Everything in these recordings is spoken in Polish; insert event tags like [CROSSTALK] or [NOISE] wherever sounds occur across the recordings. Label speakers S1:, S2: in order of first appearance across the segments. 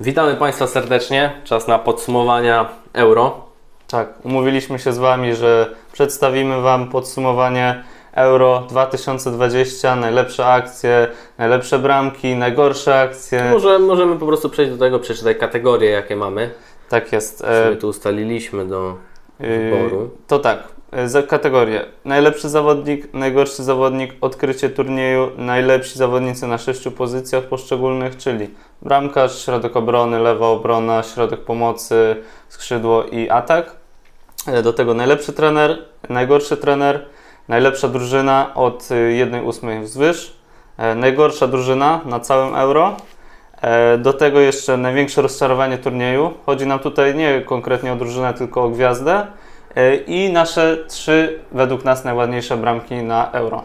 S1: Witamy Państwa serdecznie. Czas na podsumowania euro.
S2: Tak, umówiliśmy się z Wami, że przedstawimy Wam podsumowanie Euro 2020, najlepsze akcje, najlepsze bramki, najgorsze akcje.
S1: Może możemy po prostu przejść do tego, przeczytaj kategorie, jakie mamy.
S2: Tak jest.
S1: Sobie tu ustaliliśmy do wyboru.
S2: Yy, To tak, za kategorie. Najlepszy zawodnik, najgorszy zawodnik, odkrycie turnieju, najlepsi zawodnicy na sześciu pozycjach poszczególnych, czyli bramkarz, środek obrony, lewa obrona, środek pomocy, skrzydło i atak. Yy, Do tego najlepszy trener, najgorszy trener, najlepsza drużyna od 1-8 wzwyż, yy, najgorsza drużyna na całym euro. E, Do tego jeszcze największe rozczarowanie turnieju. Chodzi nam tutaj nie konkretnie o drużynę, tylko o gwiazdę. E, I nasze trzy, według nas, najładniejsze bramki na euro.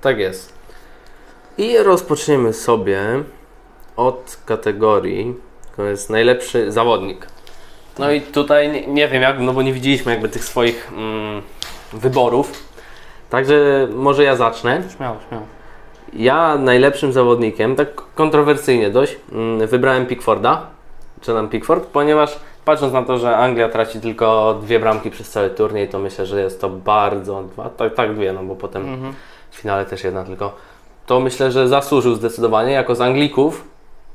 S1: Tak jest. I rozpoczniemy sobie od kategorii, to jest najlepszy zawodnik. No i tutaj nie, nie wiem jak, no bo nie widzieliśmy jakby tych swoich mm, wyborów. Także może ja zacznę.
S2: Śmiało, śmiało.
S1: Ja najlepszym zawodnikiem, tak kontrowersyjnie dość, mm, wybrałem Pickforda, czy nam Pickford, ponieważ patrząc na to, że Anglia traci tylko dwie bramki przez cały turniej, to myślę, że jest to bardzo, dwa, tak, tak dwie, no bo potem
S2: Mhm.
S1: w finale też jedna tylko, to myślę, że zasłużył zdecydowanie jako z Anglików,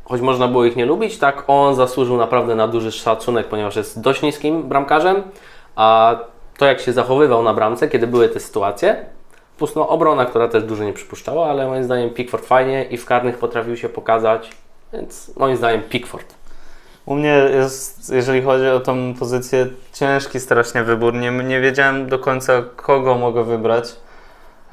S1: choć można było ich nie lubić, tak on zasłużył naprawdę na duży szacunek, ponieważ jest dość niskim bramkarzem, a to jak się zachowywał na bramce, kiedy były te sytuacje, plus no, obrona, która też dużo nie przypuszczała, ale moim zdaniem Pickford fajnie i w karnych potrafił się pokazać, więc moim zdaniem Pickford.
S2: U mnie jest, jeżeli chodzi o tą pozycję, ciężki strasznie wybór. Nie, nie wiedziałem do końca, kogo mogę wybrać.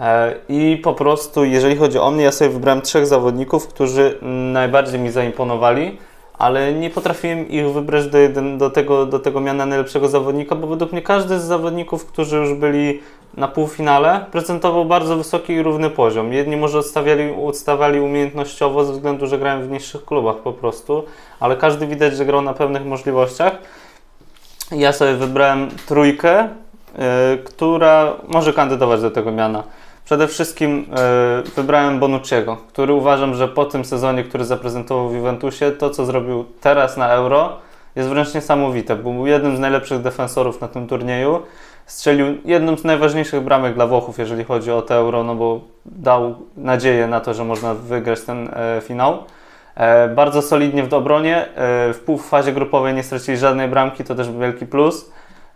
S2: E, I po prostu, jeżeli chodzi o mnie, ja sobie wybrałem trzech zawodników, którzy najbardziej mi zaimponowali, ale nie potrafiłem ich wybrać do, do, tego, do tego miana najlepszego zawodnika, bo według mnie każdy z zawodników, którzy już byli na półfinale, prezentował bardzo wysoki i równy poziom. Jedni może odstawiali, odstawali umiejętnościowo ze względu, że grałem w niższych klubach po prostu, ale każdy widać, że grał na pewnych możliwościach. Ja sobie wybrałem trójkę, y, która może kandydować do tego miana. Przede wszystkim y, wybrałem Bonucciego, który uważam, że po tym sezonie, który zaprezentował w Juventusie, to co zrobił teraz na Euro jest wręcz niesamowite. Był jednym z najlepszych defensorów na tym turnieju. Strzelił jedną z najważniejszych bramek dla Włochów, jeżeli chodzi o te Euro, no bo dał nadzieję na to, że można wygrać ten e, finał. E, bardzo solidnie w obronie. E, w półfazie grupowej nie stracili żadnej bramki, to też wielki plus.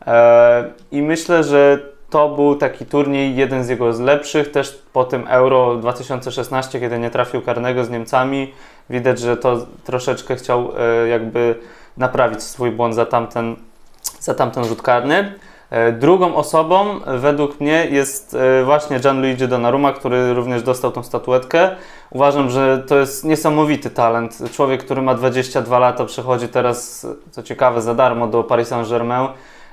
S2: E, I myślę, że to był taki turniej, jeden z jego z lepszych. Też po tym Euro 2016, kiedy nie trafił karnego z Niemcami, widać, że to troszeczkę chciał e, jakby naprawić swój błąd za tamten, za tamten rzut karny. E, Drugą osobą według mnie jest e, właśnie Gianluigi Donnarumma, który również dostał tą statuetkę. Uważam, że to jest niesamowity talent. Człowiek, który ma 22 lata, przechodzi teraz, co ciekawe, za darmo do Paris Saint-Germain.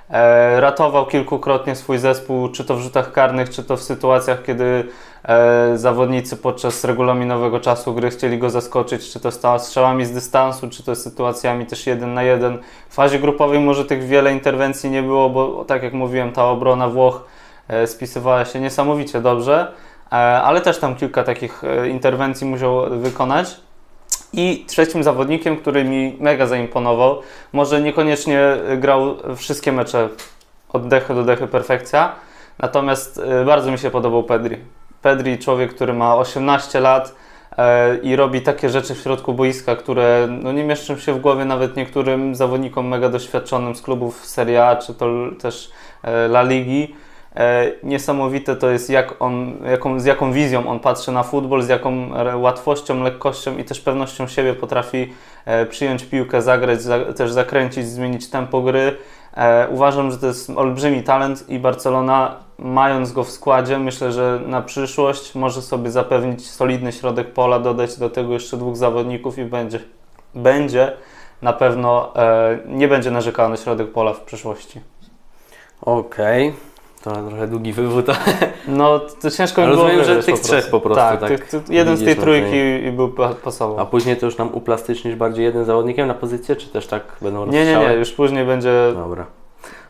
S2: E, ratował kilkukrotnie swój zespół, czy to w rzutach karnych, czy to w sytuacjach, kiedy e, zawodnicy podczas regulaminowego czasu gry chcieli go zaskoczyć, czy to strzałami z dystansu, czy to sytuacjami też jeden na jeden. W fazie grupowej może tych wiele interwencji nie było, bo tak jak mówiłem, ta obrona Włoch e, spisywała się niesamowicie dobrze, ale też tam kilka takich interwencji musiał wykonać. I trzecim zawodnikiem, który mi mega zaimponował, może niekoniecznie grał wszystkie mecze od dechy do dechy perfekcja, natomiast e, bardzo mi się podobał Pedri. Pedri, człowiek, który ma 18 lat e, i robi takie rzeczy w środku boiska, które no, nie mieszczą się w głowie nawet niektórym zawodnikom mega doświadczonym z klubów Serie A czy to też e, La Ligi. E, Niesamowite to jest, jak on, jaką, z jaką wizją on patrzy na futbol, z jaką łatwością, lekkością i też pewnością siebie potrafi e, przyjąć piłkę, zagrać, za, też zakręcić, zmienić tempo gry. E, Uważam, że to jest olbrzymi talent i Barcelona, mając go w składzie, myślę, że na przyszłość może sobie zapewnić solidny środek pola, dodać do tego jeszcze dwóch zawodników i będzie, będzie na pewno nie będzie narzekał na środek pola w przyszłości.
S1: Okej, to trochę długi wywód, ale
S2: No, to ciężko mi było
S1: rozumiem, że tych trzech po prostu,
S2: Tak,
S1: tak
S2: tych, tych, jeden z tej trójki
S1: tej-
S2: i był pa- pasował.
S1: a później to już nam uplastycznisz bardziej jednym zawodnikiem na pozycję, czy też tak będą
S2: Nie, nie, nie, już później będzie
S1: Dobra.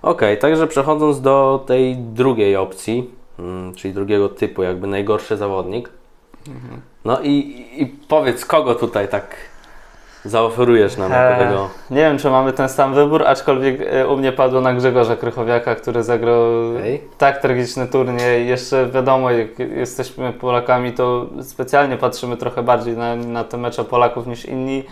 S1: Okej, także przechodząc do tej drugiej opcji, mm, czyli drugiego typu, jakby najgorszy zawodnik.
S2: Mhm.
S1: No i, i powiedz, kogo tutaj tak zaoferujesz nam
S2: Eee,
S1: tego.
S2: Nie wiem, czy mamy ten sam wybór, aczkolwiek e, u mnie padło na Grzegorza Krychowiaka, który zagrał tak tragiczny turniej. Jeszcze wiadomo, jak jesteśmy Polakami, to specjalnie patrzymy trochę bardziej na, na te mecze Polaków niż inni.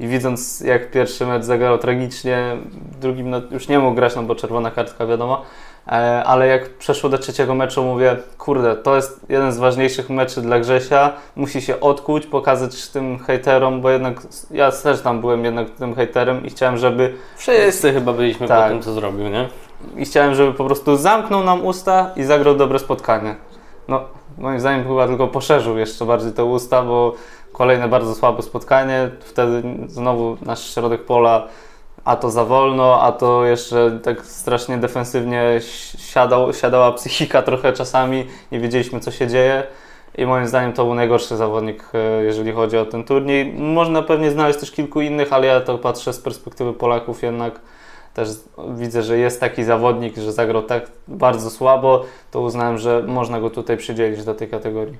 S2: I widząc, jak pierwszy mecz zagrał tragicznie, drugim no, już nie mógł grać, no bo czerwona kartka, wiadomo. E, Ale jak przeszło do trzeciego meczu, mówię, kurde, to jest jeden z ważniejszych meczy dla Grzesia. Musi się odkuć, pokazać tym hejterom, bo jednak ja też tam byłem jednak tym hejterem i chciałem, żeby
S1: Wszyscy chyba byliśmy
S2: Tak.
S1: po tym, co zrobił, nie?
S2: i chciałem, żeby po prostu zamknął nam usta i zagrał dobre spotkanie. No, moim zdaniem chyba tylko poszerzył jeszcze bardziej te usta, bo kolejne bardzo słabe spotkanie. Wtedy znowu nasz środek pola, a to za wolno, a to jeszcze tak strasznie defensywnie siadał, siadała psychika trochę czasami, nie wiedzieliśmy co się dzieje. I moim zdaniem to był najgorszy zawodnik, e, jeżeli chodzi o ten turniej. Można pewnie znaleźć też kilku innych, ale ja to patrzę z perspektywy Polaków jednak też widzę, że jest taki zawodnik, że zagrał tak bardzo słabo, to uznałem, że można go tutaj przydzielić do tej kategorii.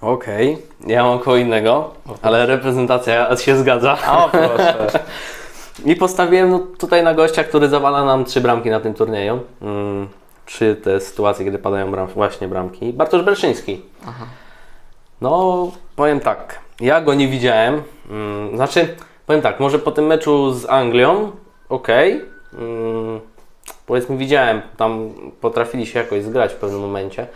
S1: Okej, ja mam koło innego, ale reprezentacja się zgadza.
S2: O proszę. [LAUGHS]
S1: I postawiłem no, tutaj na gościa, który zawala nam trzy bramki na tym turnieju. Mm, trzy te sytuacje, kiedy padają bram, właśnie bramki. Bartosz Berszyński. No, powiem tak, ja go nie widziałem. Mm, znaczy, powiem tak, może po tym meczu z Anglią, okej. Mm, powiedzmy, widziałem, tam potrafili się jakoś zgrać w pewnym momencie.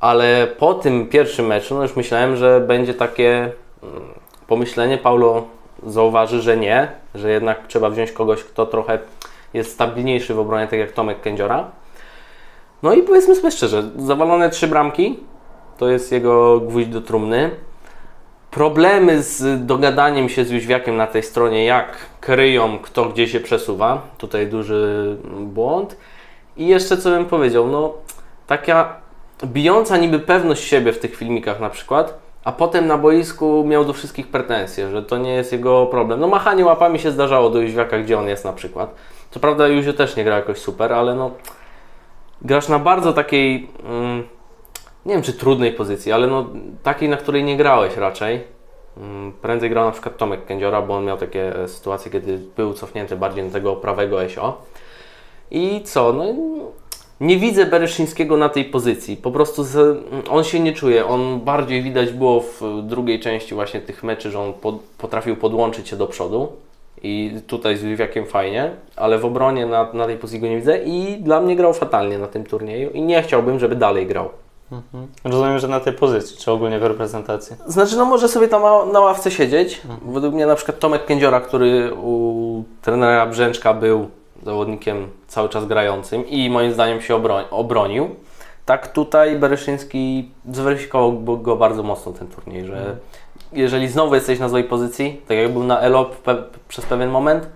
S1: Ale po tym pierwszym meczu, no już myślałem, że będzie takie mm, pomyślenie, Paulo zauważy, że nie, że jednak trzeba wziąć kogoś, kto trochę jest stabilniejszy w obronie, tak jak Tomek Kędziora. No i powiedzmy sobie szczerze, zawalone trzy bramki, to jest jego gwóźdź do trumny. Problemy z dogadaniem się z Jóźwiakiem na tej stronie, jak kryją, kto gdzie się przesuwa. Tutaj duży błąd. I jeszcze co bym powiedział, no taka bijąca niby pewność siebie w tych filmikach na przykład, a potem na boisku miał do wszystkich pretensje, że to nie jest jego problem. No machanie łapami się zdarzało do Jóźwiaka, gdzie on jest na przykład. Co prawda Józio też nie gra jakoś super, ale no grasz na bardzo takiej, mm, nie wiem czy trudnej pozycji, ale no takiej, na której nie grałeś raczej. Mm, Prędzej grał na przykład Tomek Kędziora, bo on miał takie e, sytuacje, kiedy był cofnięty bardziej na tego prawego Esio. I co? No, nie widzę Bereszyńskiego na tej pozycji. Po prostu z, on się nie czuje. On bardziej widać było w drugiej części właśnie tych meczy, że on pod, potrafił podłączyć się do przodu. I tutaj z Liwiakiem fajnie, ale w obronie na, na tej pozycji go nie widzę i dla mnie grał fatalnie na tym turnieju i nie chciałbym, żeby dalej grał.
S2: Rozumiem, że na tej pozycji, czy ogólnie w reprezentacji.
S1: Znaczy, no może sobie tam na, na ławce siedzieć. Według mnie na przykład Tomek Kędziora, który u trenera Brzęczka był zawodnikiem cały czas grającym i moim zdaniem się obroń, obronił. Tak tutaj Bereszyński zweryfikował go- bardzo mocno ten turniej, że jeżeli znowu jesteś na złej pozycji, tak jak był na Elop pe- przez pewien moment,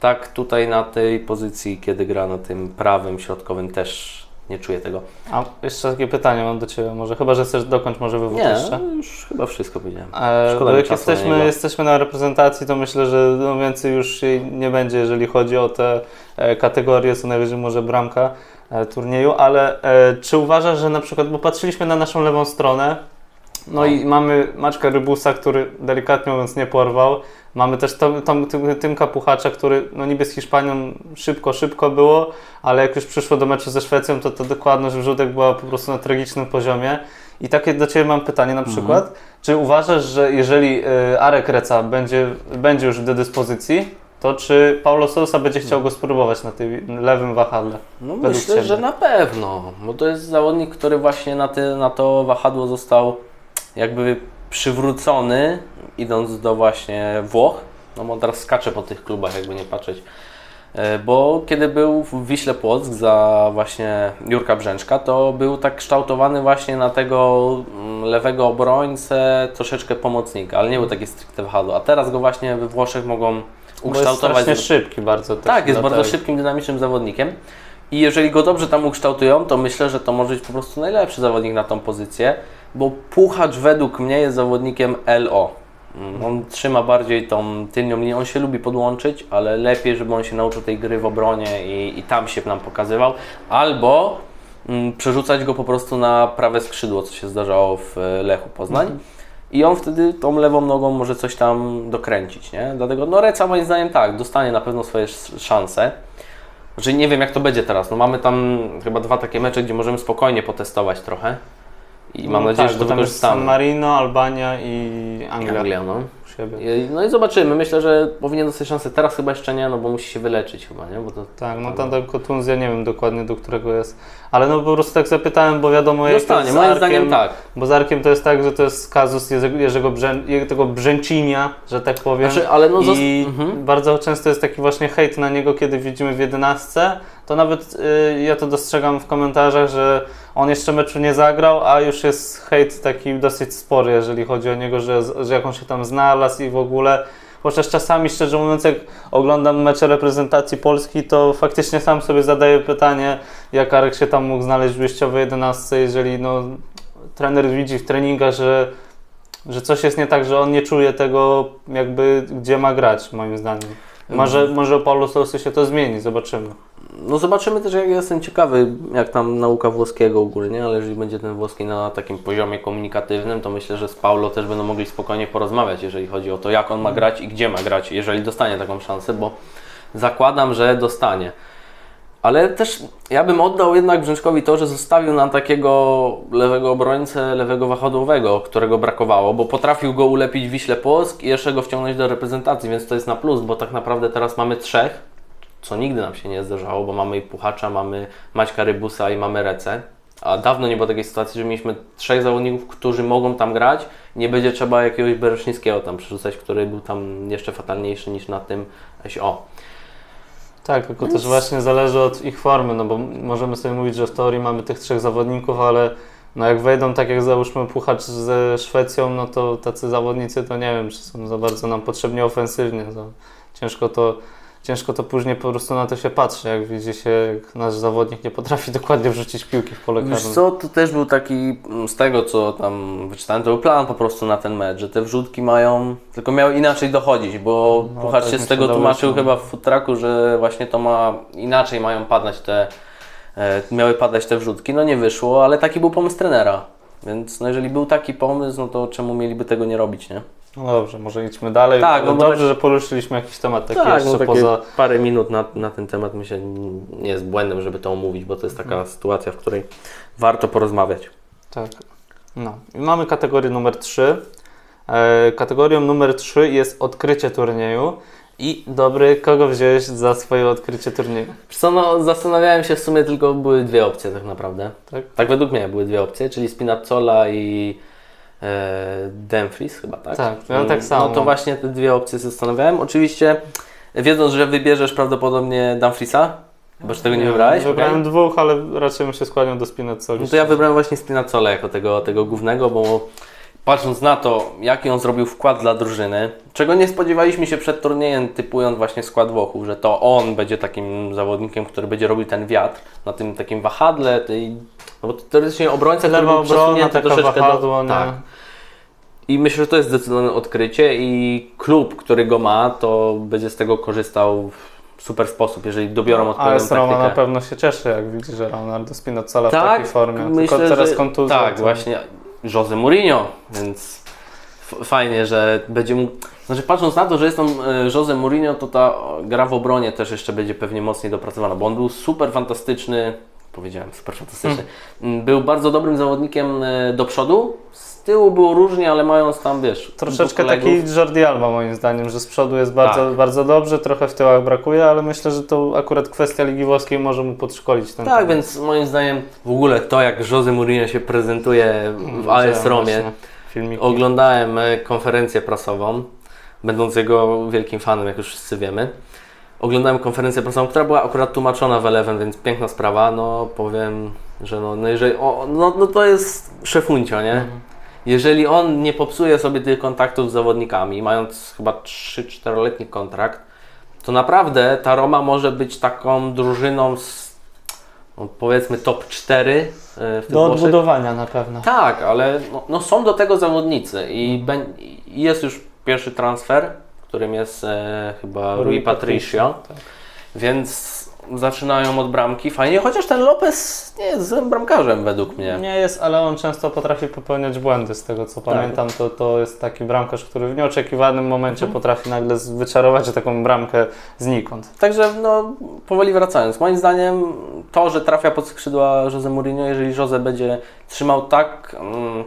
S1: tak tutaj na tej pozycji, kiedy gra na tym prawym, środkowym też nie czuję tego.
S2: A jeszcze takie pytanie mam do Ciebie, może chyba, że chcesz dokończyć może wywód
S1: Nie,
S2: jeszcze.
S1: no już chyba wszystko powiedziałem.
S2: E,
S1: Szkoda
S2: jak
S1: czasu na
S2: jesteśmy, jesteśmy na reprezentacji, to myślę, że no więcej już jej nie będzie, jeżeli chodzi o te e, kategorie, co najwyżej może bramka e, turnieju, ale czy uważasz, że na przykład, bo patrzyliśmy na naszą lewą stronę, no i mamy Maczka Rybusa, który delikatnie mówiąc nie porwał, mamy też Tom, Tom, Tym- Tymka Puchacza, który no niby z Hiszpanią szybko, szybko było, ale jak już przyszło do meczu ze Szwecją, to ta dokładność wrzutek była po prostu na tragicznym poziomie. I takie do Ciebie mam pytanie na przykład, czy uważasz, że jeżeli y, Arek Reca będzie, będzie już do dyspozycji, to czy Paulo Sousa będzie chciał go spróbować na tym lewym wahadle?
S1: No myślę,
S2: Ciebie.
S1: że na pewno, bo to jest zawodnik, który właśnie na, ty, na to wahadło został jakby przywrócony, idąc do właśnie Włoch. No bo teraz skacze po tych klubach, jakby nie patrzeć. E, Bo kiedy był w Wiśle Płock za właśnie Jurka Brzęczka, to był tak kształtowany właśnie na tego mm, lewego obrońcę, troszeczkę pomocnika, ale nie był taki stricte wahadło. A teraz go właśnie we Włoszech mogą
S2: Bo jest
S1: ukształtować.
S2: szybki bardzo.
S1: Tak, jest bardzo szybkim, dynamicznym zawodnikiem. I jeżeli go dobrze tam ukształtują, to myślę, że to może być po prostu najlepszy zawodnik na tą pozycję, bo Puchacz według mnie jest zawodnikiem LO. Mm, On trzyma bardziej tą tylnią linię, on się lubi podłączyć, ale lepiej, żeby on się nauczył tej gry w obronie i, i tam się nam pokazywał. Albo mm, przerzucać go po prostu na prawe skrzydło, co się zdarzało w e, Lechu Poznań. i on wtedy tą lewą nogą może coś tam dokręcić, nie? Dlatego no Reca moim zdaniem tak, dostanie na pewno swoje sz- szanse. Znaczy nie wiem jak to będzie teraz, no mamy tam chyba dwa takie mecze, gdzie możemy spokojnie potestować trochę i mam
S2: No
S1: nadzieję,
S2: tak,
S1: że to
S2: tam jest San. Marino, Albania i Anglia.
S1: Anglia, no. I- No i zobaczymy, myślę, że powinien dostać szansę, teraz chyba jeszcze nie, no bo musi się wyleczyć chyba, nie? Bo to,
S2: Tak, no tam ta kontuzja, nie wiem dokładnie do którego jest. Ale no po prostu tak zapytałem, bo wiadomo jak
S1: Dostanie,
S2: jest z
S1: moim zdaniem tak.
S2: Bo z Arkiem to jest tak, że to jest kazus Jerzego, Brzę, tego Brzęcinia, że tak powiem.
S1: Znaczy, ale no
S2: I
S1: mhm.
S2: bardzo często jest taki właśnie hejt na niego, kiedy widzimy w jedenastce. To nawet y, ja to dostrzegam w komentarzach, że on jeszcze meczu nie zagrał, a już jest hejt taki dosyć spory, jeżeli chodzi o niego, że, że jak on się tam znalazł i w ogóle. Chociaż czasami, szczerze mówiąc, jak oglądam mecze reprezentacji Polski, to faktycznie sam sobie zadaję pytanie, jak Arek się tam mógł znaleźć w wyjściowej 11, jeżeli no, trener widzi w treningach, że, że coś jest nie tak, że on nie czuje tego, jakby gdzie ma grać, moim zdaniem. Może, może o Paulo Sousy się to zmieni, zobaczymy.
S1: No zobaczymy też, jak jestem ciekawy, jak tam nauka włoskiego ogólnie, ale jeżeli będzie ten włoski na takim poziomie komunikatywnym, to myślę, że z Paulo też będą mogli spokojnie porozmawiać, jeżeli chodzi o to, jak on ma grać i gdzie ma grać, jeżeli dostanie taką szansę, bo zakładam, że dostanie. Ale też ja bym oddał jednak Brzęczkowi to, że zostawił nam takiego lewego obrońcę, lewego wahadłowego, którego brakowało, bo potrafił go ulepić w Wiśle Płock i jeszcze go wciągnąć do reprezentacji, więc to jest na plus, bo tak naprawdę teraz mamy trzech, co nigdy nam się nie zdarzało, bo mamy i Puchacza, mamy Maćka Rybusa i mamy Recę. A dawno nie było takiej sytuacji, że mieliśmy trzech zawodników, którzy mogą tam grać. Nie będzie trzeba jakiegoś Bereszyńskiego tam przerzucać, który był tam jeszcze fatalniejszy niż na tym SO.
S2: Tak, tylko też właśnie zależy od ich formy, no bo możemy sobie mówić, że w teorii mamy tych trzech zawodników, ale no jak wejdą tak jak załóżmy Puchacz ze Szwecją, no to tacy zawodnicy to nie wiem, czy są za bardzo nam potrzebni ofensywnie. To ciężko to ciężko to później po prostu na to się patrzy, jak widzi się, jak nasz zawodnik nie potrafi [LAUGHS] dokładnie wrzucić piłki w pole
S1: Wiesz
S2: karne.
S1: co, to też był taki, mm, z tego co tam wyczytałem, to był plan po prostu na ten mecz, że te wrzutki mają, tylko miały inaczej dochodzić, bo
S2: No,
S1: Puchacz
S2: tak
S1: się z
S2: się
S1: tego tłumaczył
S2: że-
S1: chyba w futraku, że właśnie to ma, inaczej mają padać te, e, miały padać te wrzutki, no nie wyszło, ale taki był pomysł trenera. Więc no jeżeli był taki pomysł, no to czemu mieliby tego nie robić, nie?
S2: No dobrze, może idźmy dalej.
S1: Tak, no
S2: dobrze, że poruszyliśmy jakiś temat taki
S1: tak,
S2: jeszcze
S1: no
S2: poza...
S1: parę minut na, na ten temat myślę nie jest błędem, żeby to omówić, bo to jest taka sytuacja, w której warto porozmawiać.
S2: Tak. No. I mamy kategorię numer 3. E, kategorią numer 3 jest odkrycie turnieju. I dobry, kogo wziąłeś za swoje odkrycie turnieju?
S1: Co, no zastanawiałem się w sumie tylko były dwie opcje tak naprawdę.
S2: Tak?
S1: Tak według mnie były dwie opcje, czyli Spinazzola i Dumfries chyba, tak?
S2: Tak, ja tak
S1: Mm,
S2: samo
S1: No to właśnie te dwie opcje zastanawiałem. Oczywiście wiedząc, że wybierzesz prawdopodobnie Dumfriesa, bo że tego nie wybrałeś,
S2: Wybrałem
S1: okej?
S2: dwóch, ale raczej bym się skłaniał do Spinazzoli.
S1: No to ja wybrałem właśnie Spinazzola jako tego, tego głównego, bo patrząc na to, jaki on zrobił wkład dla drużyny, czego nie spodziewaliśmy się przed turniejem, typując właśnie skład Włochów, że to on będzie takim zawodnikiem, który będzie robił ten wiatr na tym takim wahadle, tej, no bo teoretycznie obrońca, który
S2: Lewa
S1: był
S2: obrona, taka
S1: troszeczkę
S2: wahadło,
S1: do...
S2: nie?
S1: Tak. I myślę, że to jest zdecydowane odkrycie i klub, który go ma, to będzie z tego korzystał w super sposób, jeżeli dobiorą
S2: Ale
S1: odpowiednią
S2: Roma na
S1: taktykę.
S2: pewno się cieszy, jak widzi, że Ronaldo Spinazzola w
S1: Tak,
S2: takiej formie.
S1: myślę,
S2: Tylko teraz
S1: że,
S2: kontuzja.
S1: Tak,
S2: to-
S1: właśnie Jose Mourinho, więc fajnie, że będzie mógł... Znaczy patrząc na to, że jest tam e, Jose Mourinho, to ta gra w obronie też jeszcze będzie pewnie mocniej dopracowana, bo on był super fantastyczny, powiedziałem super fantastyczny, Mm, był bardzo dobrym zawodnikiem e, do przodu, z tyłu było różnie, ale mając tam, wiesz...
S2: Troszeczkę taki Jordi Alba moim zdaniem, że z przodu jest bardzo,
S1: Tak.
S2: bardzo dobrze, trochę w tyłach brakuje, ale myślę, że to akurat kwestia Ligi Włoskiej może mu podszkolić ten
S1: Tak,
S2: temat.
S1: więc moim zdaniem w ogóle to, jak Jose Mourinho się prezentuje w AS
S2: Widziałem
S1: Romie,
S2: Filmiki.
S1: Oglądałem e, konferencję prasową, będąc jego wielkim fanem, jak już wszyscy wiemy. Oglądałem konferencję prasową, która była akurat tłumaczona w Eleven, więc piękna sprawa. No powiem, że no, no jeżeli, o, no, no to jest szefuncio, nie? Jeżeli on nie popsuje sobie tych kontaktów z zawodnikami, mając chyba 3-4-letni kontrakt, to naprawdę ta Roma może być taką drużyną z no, powiedzmy top 4 w tym
S2: Do
S1: Włoszech.
S2: odbudowania na pewno.
S1: Tak, ale no, no są do tego zawodnicy i, bę- i jest już pierwszy transfer, którym jest e, chyba Rui
S2: Rui
S1: Patricio,
S2: Tak.
S1: więc zaczynają od bramki fajnie, chociaż ten Lopez nie jest złym bramkarzem według mnie.
S2: Nie jest, ale on często potrafi popełniać błędy. Z tego co
S1: Tak.
S2: pamiętam, to, to jest taki bramkarz, który w nieoczekiwanym momencie
S1: Mhm.
S2: potrafi nagle wyczarować taką bramkę znikąd.
S1: Także no, powoli wracając, moim zdaniem to, że trafia pod skrzydła Jose Mourinho, jeżeli Jose będzie trzymał tak, mm,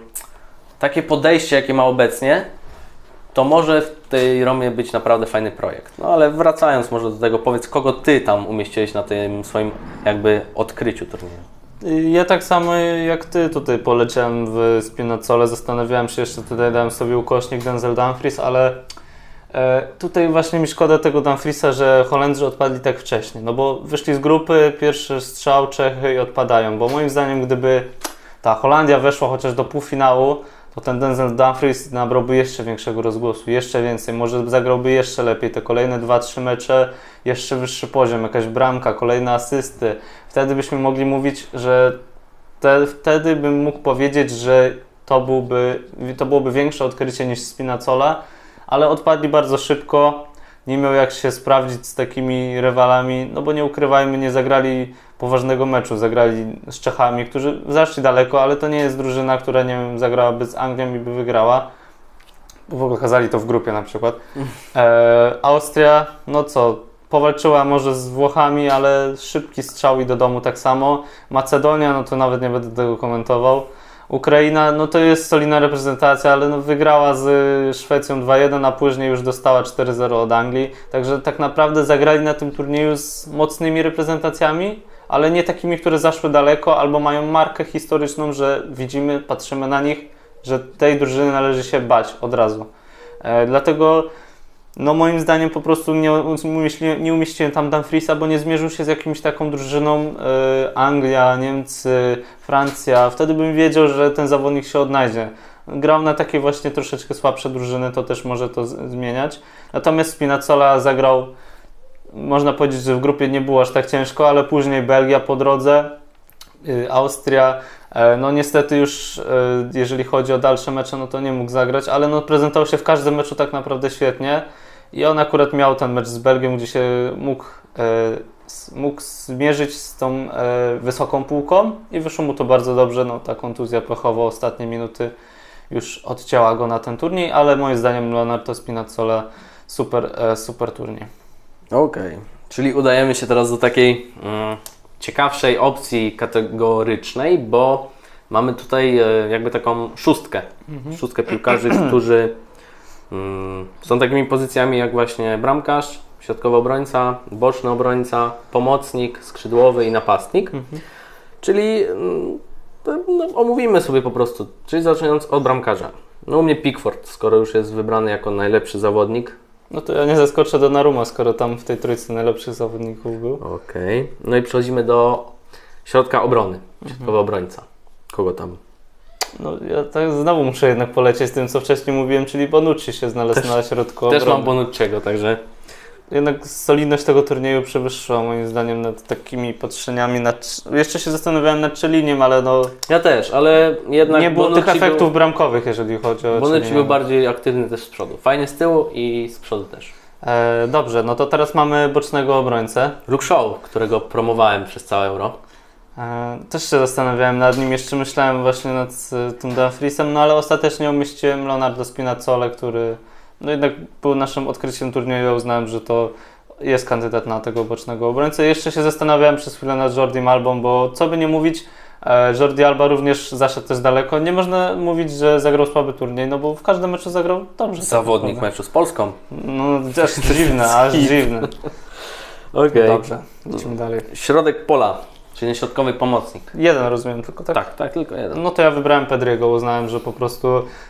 S1: takie podejście, jakie ma obecnie, to może w tej Romie być naprawdę fajny projekt. No ale wracając może do tego, powiedz, kogo Ty tam umieściłeś na tym swoim jakby odkryciu turnieju?
S2: Ja tak samo jak Ty tutaj poleciałem w Spinacole, zastanawiałem się jeszcze, tutaj dałem sobie ukośnik Denzel Dumfries, ale e, tutaj właśnie mi szkoda tego Dumfriesa, że Holendrzy odpadli tak wcześnie, no bo wyszli z grupy, pierwszy strzał Czechy i odpadają, bo moim zdaniem gdyby ta Holandia weszła chociaż do półfinału, to ten Denzel Dumfries nabrałby jeszcze większego rozgłosu, jeszcze więcej, może zagrałby jeszcze lepiej te kolejne 2-3 mecze, jeszcze wyższy poziom, jakaś bramka, kolejne asysty. Wtedy byśmy mogli mówić, że te, wtedy bym mógł powiedzieć, że to, byłby, to byłoby większe odkrycie niż Spinacola, ale odpadli bardzo szybko. Nie miał jak się sprawdzić z takimi rywalami, no bo nie ukrywajmy, nie zagrali poważnego meczu. Zagrali z Czechami, którzy zaszli daleko, ale to nie jest drużyna, która nie wiem, zagrałaby z Anglią i by wygrała. Bo w ogóle pokazali to w grupie na przykład. [LAUGHS] E, Austria, no co, powalczyła może z Włochami, ale szybki strzał i do domu tak samo. Macedonia, no to nawet nie będę tego komentował. Ukraina, no to jest solidna reprezentacja, ale no wygrała z Szwecją 2-1, a później już dostała 4-0 od Anglii. Także tak naprawdę zagrali na tym turnieju z mocnymi reprezentacjami, ale nie takimi, które zaszły daleko albo mają markę historyczną, że widzimy, patrzymy na nich, że tej drużyny należy się bać od razu. E, dlatego no moim zdaniem po prostu nie, umieściłem, nie umieściłem tam Dumfriesa, bo nie zmierzył się z jakimś taką drużyną e, Anglia, Niemcy, Francja. Wtedy bym wiedział, że ten zawodnik się odnajdzie. Grał na takie właśnie troszeczkę słabsze drużyny, to też może to zmieniać. Natomiast Spinazzola zagrał, można powiedzieć, że w grupie nie było aż tak ciężko, ale później Belgia po drodze, y, Austria. E, No niestety już, e, jeżeli chodzi o dalsze mecze, no to nie mógł zagrać, ale no prezentował się w każdym meczu tak naprawdę świetnie. I on akurat miał ten mecz z Belgią, gdzie się mógł, e, mógł zmierzyć z tą wysoką półką i wyszło mu to bardzo dobrze. No, ta kontuzja pechowa ostatnie minuty już odcięła go na ten turniej, ale moim zdaniem Leonardo Spinazzola super, super turniej.
S1: Okej. Czyli udajemy się teraz do takiej mm, ciekawszej opcji kategorycznej, bo mamy tutaj e, jakby taką szóstkę. Szóstkę piłkarzy, [CLEARS THROAT] którzy mm, są takimi pozycjami jak właśnie bramkarz, środkowy obrońca, boczny obrońca, pomocnik, skrzydłowy i napastnik. Czyli mm, no, omówimy sobie po prostu, czyli zaczynając od bramkarza. No u mnie Pickford, skoro już jest wybrany jako najlepszy zawodnik,
S2: No to ja nie zaskoczę do Naruma, skoro tam w tej trójce najlepszych zawodników był.
S1: Okej. No i przechodzimy do środka obrony. Środkowy obrońca. Kogo tam?
S2: No ja tak znowu muszę jednak polecieć z tym, co wcześniej mówiłem, czyli Bonucci się znalazł
S1: Też-
S2: na środku
S1: Też
S2: obrony.
S1: mam Bonucciego, także
S2: Jednak solidność tego turnieju przewyższyła moim zdaniem nad takimi patrzeniami. Nad... Jeszcze się zastanawiałem nad Czeliniem, ale no,
S1: ja też, ale jednak
S2: nie było tych efektów
S1: Był,
S2: bramkowych, jeżeli chodzi o
S1: Bonucci był bardziej aktywny też z przodu. Fajnie z tyłu i z przodu też.
S2: E, dobrze, no to teraz mamy bocznego obrońcę.
S1: Luke Shaw, którego promowałem przez całe euro.
S2: E, też się zastanawiałem nad nim, jeszcze myślałem właśnie nad e, tym Dumfriesem, no ale ostatecznie umieściłem Leonardo Spinazzole, który no jednak był naszym odkryciem turnieju. Ja uznałem, że to jest kandydat na tego bocznego obrońcę. Jeszcze się zastanawiałem przez chwilę nad Jordim Albą, bo co by nie mówić, e, Jordi Alba również zaszedł też daleko. Nie można mówić, że zagrał słaby turniej, no bo w każdym meczu zagrał dobrze. tak
S1: Zawodnik
S2: naprawdę.
S1: meczu z Polską.
S2: No aż dziwne, aż [LAUGHS] dziwne.
S1: Okej.
S2: Dobrze, lecimy dalej.
S1: Środek pola, czyli środkowy pomocnik.
S2: Jeden rozumiem, tylko tak.
S1: Tak, tak, tylko jeden.
S2: No to ja wybrałem Pedriego, uznałem, że po prostu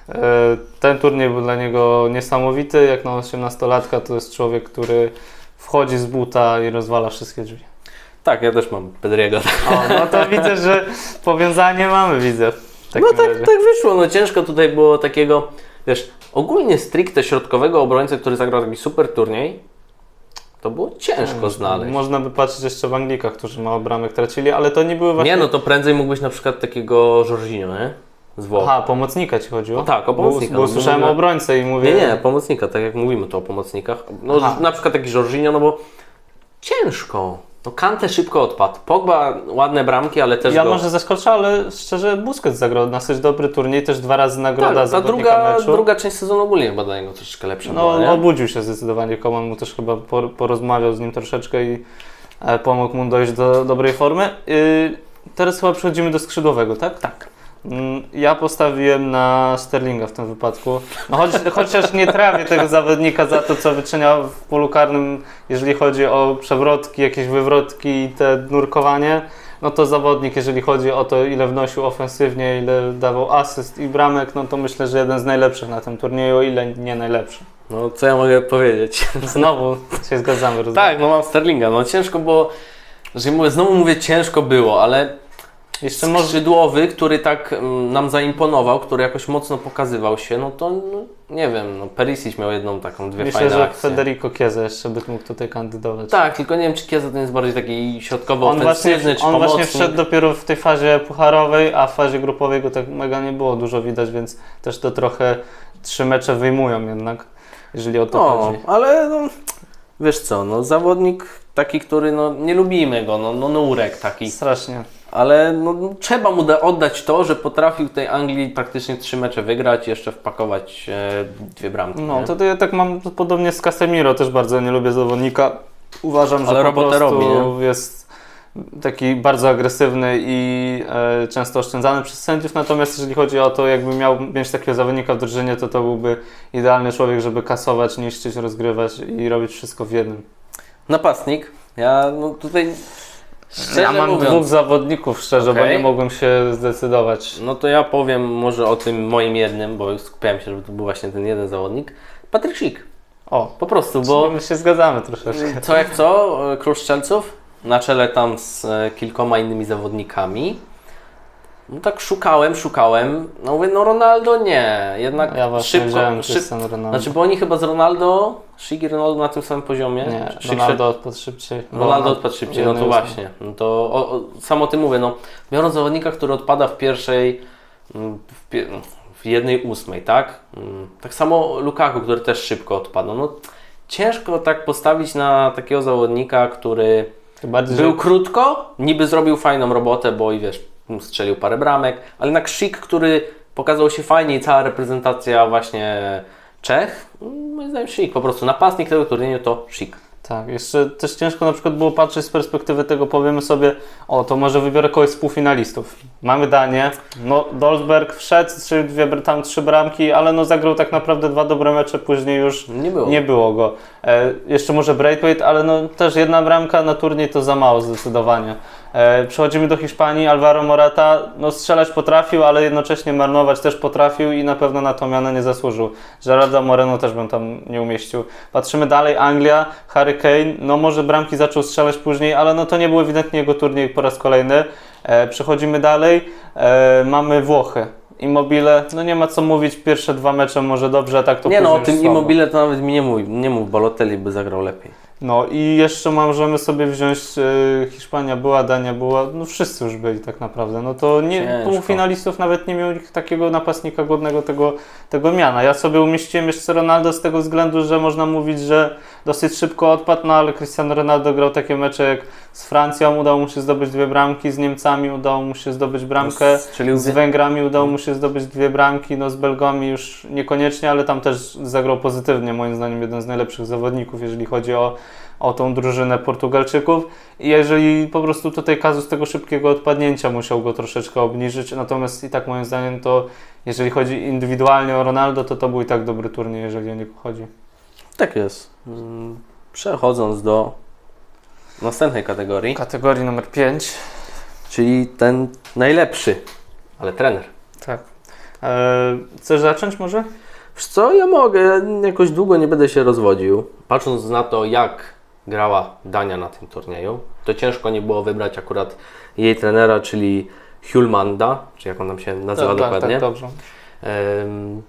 S2: e, ten turniej był dla niego niesamowity. Jak na 18-latka to jest człowiek, który wchodzi z buta i rozwala wszystkie drzwi.
S1: Tak, ja też mam Pedriego.
S2: O, no to widzę, że powiązanie mamy, widzę.
S1: No tak,
S2: razie.
S1: tak wyszło, no ciężko tutaj było takiego, wiesz, ogólnie stricte środkowego obrońcę, który zagrał taki super turniej, to było ciężko znaleźć.
S2: Można by patrzeć jeszcze w Anglikach, którzy mało bramek tracili, ale to nie były właśnie...
S1: Nie, no to prędzej mógłbyś na przykład takiego Jorginho, nie? Z Włoch.
S2: Aha, pomocnika Ci chodziło?
S1: No tak, o pomocnika.
S2: Bo, bo
S1: No,
S2: słyszałem
S1: mówię-
S2: o obrońcy i mówię...
S1: Nie, nie, pomocnika, tak jak mówimy tu o pomocnikach. No
S2: Aha.
S1: na przykład taki Jorginho, no bo ciężko. No Kante szybko odpadł. Pogba ładne bramki, ale też
S2: Ja
S1: go...
S2: może zaskoczę, ale szczerze Busquets zagrał dosyć dobry turniej, też dwa razy nagroda
S1: tak, ta
S2: zawodnika
S1: druga,
S2: meczu.
S1: druga część sezonu ogólnie chyba dla niego troszeczkę lepsza była,
S2: No,
S1: nie?
S2: obudził się zdecydowanie. Koman mu też chyba por- porozmawiał z nim troszeczkę i e, pomógł mu dojść do dobrej formy. Y, teraz chyba przechodzimy do skrzydłowego, tak?
S1: Tak.
S2: Mm, Ja postawiłem na Sterlinga w tym wypadku. No, choć, [LAUGHS] chociaż nie trawię tego zawodnika za to, co wyczynia w polu karnym, jeżeli chodzi o przewrotki, jakieś wywrotki i te nurkowanie. No to zawodnik, jeżeli chodzi o to, ile wnosił ofensywnie, ile dawał asyst i bramek, no to myślę, że jeden z najlepszych na tym turnieju, o ile nie najlepszy.
S1: No co ja mogę powiedzieć? [LAUGHS]
S2: Znowu się zgadzamy. rozumiem.
S1: tak, no mam Sterlinga. No ciężko było, że mówię, znowu mówię ciężko było, ale
S2: Jeszcze
S1: skrzydłowy, który tak mm, nam zaimponował, który jakoś mocno pokazywał się, no to no, nie wiem, no Perisic miał jedną taką, dwie
S2: myślę,
S1: fajne
S2: że
S1: akcje.
S2: Federico Chiesa jeszcze by mógł tutaj kandydować.
S1: Tak, tylko nie wiem, czy Kieza to jest bardziej taki środkowo
S2: On właśnie,
S1: czy
S2: on
S1: pomocnik.
S2: właśnie wszedł dopiero w tej fazie pucharowej, a w fazie grupowej go tak mega nie było dużo widać, więc też to trochę trzy mecze wyjmują jednak, jeżeli o to
S1: No,
S2: chodzi.
S1: ale no, wiesz co, no zawodnik taki, który no nie lubimy go, no, no nurek taki,
S2: Strasznie.
S1: Ale no, trzeba mu da, oddać to, że potrafił tej Anglii praktycznie trzy mecze wygrać i jeszcze wpakować e, dwie bramki.
S2: No,
S1: nie?
S2: to, ja tak mam podobnie z Casemiro, też bardzo nie lubię zawodnika. Uważam, że
S1: Ale
S2: po prostu
S1: robi,
S2: jest taki bardzo agresywny i e, często oszczędzany przez sędziów, natomiast jeżeli chodzi o to, jakby miał mieć takiego zawodnika w drużynie, to to byłby idealny człowiek, żeby kasować, niszczyć, rozgrywać i robić wszystko w jednym.
S1: Napastnik, ja no tutaj szczerze
S2: ja mam
S1: mówiąc,
S2: dwóch zawodników, szczerze, bo
S1: Okej.
S2: nie mogłem się zdecydować.
S1: no to ja powiem może o tym moim jednym, bo skupiałem się, żeby to był właśnie ten jeden zawodnik, Patryk Schick,
S2: O,
S1: po prostu,
S2: bo
S1: bo
S2: my się zgadzamy troszeczkę.
S1: Co jak co, e, król strzelców, na czele tam z e, kilkoma innymi zawodnikami. No tak szukałem, szukałem. No mówię, no Ronaldo nie. Jednak
S2: Ja właśnie
S1: szybko,
S2: Ronaldo.
S1: Znaczy, bo oni chyba z Ronaldo, Schick i Ronaldo na tym samym poziomie.
S2: nie,
S1: Schick
S2: Ronaldo odpadł szybciej.
S1: Ronaldo odpadł szybciej, no to właśnie. No to o, o, sam o tym mówię, no biorąc zawodnika, który odpada w pierwszej, mm, w, pie, w jednej ósmej, tak? Mm, Tak samo Lukaku, który też szybko odpadł. No ciężko tak postawić na takiego zawodnika, który
S2: Bardziej,
S1: był
S2: że
S1: krótko, niby zrobił fajną robotę, bo i wiesz, strzelił parę bramek, ale jednak Schick, który pokazał się fajnie i cała reprezentacja właśnie Czech, moim zdaniem Schick, po prostu napastnik tego turnieju to Schick.
S2: Tak, jeszcze też ciężko na przykład było patrzeć z perspektywy tego, powiemy sobie, o to może wybiorę kogoś z półfinalistów. Mamy Danię, no Dolsberg wszedł, strzelił dwie, tam trzy bramki, ale no zagrał tak naprawdę dwa dobre mecze, później już
S1: Nie było.
S2: nie było go. E, jeszcze może Braithwaite, ale no też jedna bramka na turniej to za mało zdecydowanie. E, przechodzimy do Hiszpanii, Alvaro Morata, no strzelać potrafił, ale jednocześnie marnować też potrafił i na pewno na tą mianę nie zasłużył. Gerarda Moreno też bym tam nie umieścił. Patrzymy dalej, Anglia, Harry Kane, no może bramki zaczął strzelać później, ale no to nie był ewidentnie jego turniej po raz kolejny. E, przechodzimy dalej, e, mamy Włochy. Immobile, no nie ma co mówić, pierwsze dwa mecze może dobrze, a tak to
S1: nie no, o tym
S2: słabo.
S1: Immobile to nawet mi nie mów, nie mów, Balotelli by zagrał lepiej.
S2: No i jeszcze możemy sobie wziąć e, Hiszpania była, Dania była, no wszyscy już byli tak naprawdę. No to nie,
S1: Ciężko.
S2: półfinalistów nawet nie miał nikt takiego napastnika godnego tego, tego miana. Ja sobie umieściłem jeszcze Ronaldo z tego względu, że można mówić, że dosyć szybko odpadł, no ale Cristiano Ronaldo grał takie mecze jak z Francją, udało mu się zdobyć dwie bramki, z Niemcami udało mu się zdobyć bramkę.
S1: Strzelił
S2: Z Węgrami udało mu się zdobyć dwie bramki, no z Belgami już niekoniecznie, ale tam też zagrał pozytywnie, moim zdaniem jeden z najlepszych zawodników, jeżeli chodzi o, o tą drużynę Portugalczyków. I jeżeli po prostu tutaj kazus tego szybkiego odpadnięcia musiał go troszeczkę obniżyć, natomiast i tak moim zdaniem to, jeżeli chodzi indywidualnie o Ronaldo, to to był i tak dobry turniej, jeżeli o niego chodzi.
S1: Tak jest. Mm, Przechodząc do następnej kategorii,
S2: Kategorii numer 5.
S1: czyli ten najlepszy, ale trener.
S2: Tak. Eee, chcesz zacząć może?
S1: Wiesz co, ja mogę, ja jakoś długo nie będę się rozwodził. Patrząc na to, jak grała Dania na tym turnieju, to ciężko nie było wybrać akurat jej trenera, czyli Hulmanda, czy jak on tam się nazywa
S2: tak,
S1: dokładnie.
S2: tak, dobrze.
S1: Em,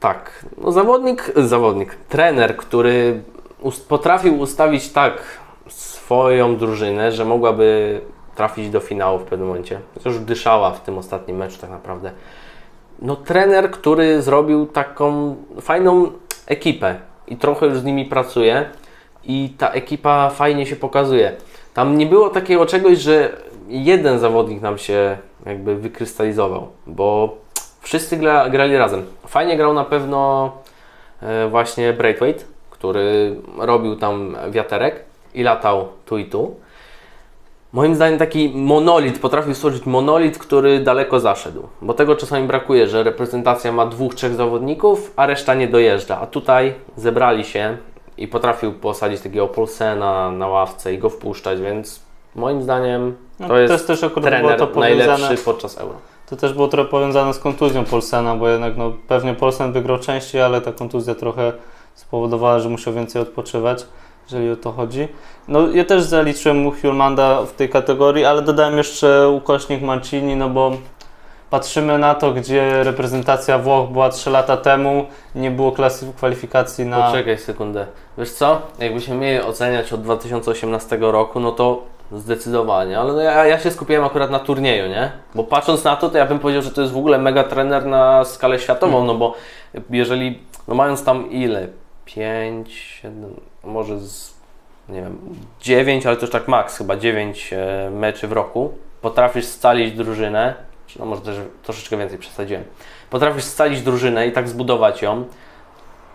S1: tak, no zawodnik, zawodnik, trener, który us- potrafił ustawić tak swoją drużynę, że mogłaby trafić do finału w pewnym momencie. Już dyszała w tym ostatnim meczu tak naprawdę. No trener, który zrobił taką fajną ekipę i trochę już z nimi pracuje, i ta ekipa fajnie się pokazuje. Tam nie było takiego czegoś, że jeden zawodnik nam się jakby wykrystalizował, bo wszyscy gra, grali razem. Fajnie grał na pewno e, właśnie Braithwaite, który robił tam wiaterek i latał tu i tu. Moim zdaniem taki monolit, potrafił stworzyć monolit, który daleko zaszedł. Bo tego czasami brakuje, że reprezentacja ma dwóch, trzech zawodników, a reszta nie dojeżdża. A tutaj zebrali się i potrafił posadzić takiego Polsena na ławce i go wpuszczać, więc moim zdaniem
S2: No,
S1: to jest,
S2: też akurat
S1: trener
S2: to
S1: najlepszy podczas Euro.
S2: to też było trochę powiązane z kontuzją Polsena, bo jednak no, pewnie Polsen wygrał częściej, ale ta kontuzja trochę spowodowała, że musiał więcej odpoczywać, jeżeli o to chodzi. No ja też zaliczyłem mu Hulmanda w tej kategorii, ale dodałem jeszcze ukośnik Mancini, no bo patrzymy na to, gdzie reprezentacja Włoch była 3 lata temu, nie było klasy kwalifikacji na...
S1: Poczekaj sekundę. Wiesz co? Jakbyśmy mieli oceniać od 2018 roku, no to zdecydowanie, ale no ja, ja się skupiłem akurat na turnieju, nie? Bo patrząc na to, to ja bym powiedział, że to jest w ogóle mega trener na skalę światową, no bo jeżeli, no mając tam ile? 5, 7, może z, nie wiem, 9, ale to już tak maks, chyba 9 e, meczy w roku, potrafisz scalić drużynę, czy no może też troszeczkę więcej przesadziłem, potrafisz scalić drużynę i tak zbudować ją,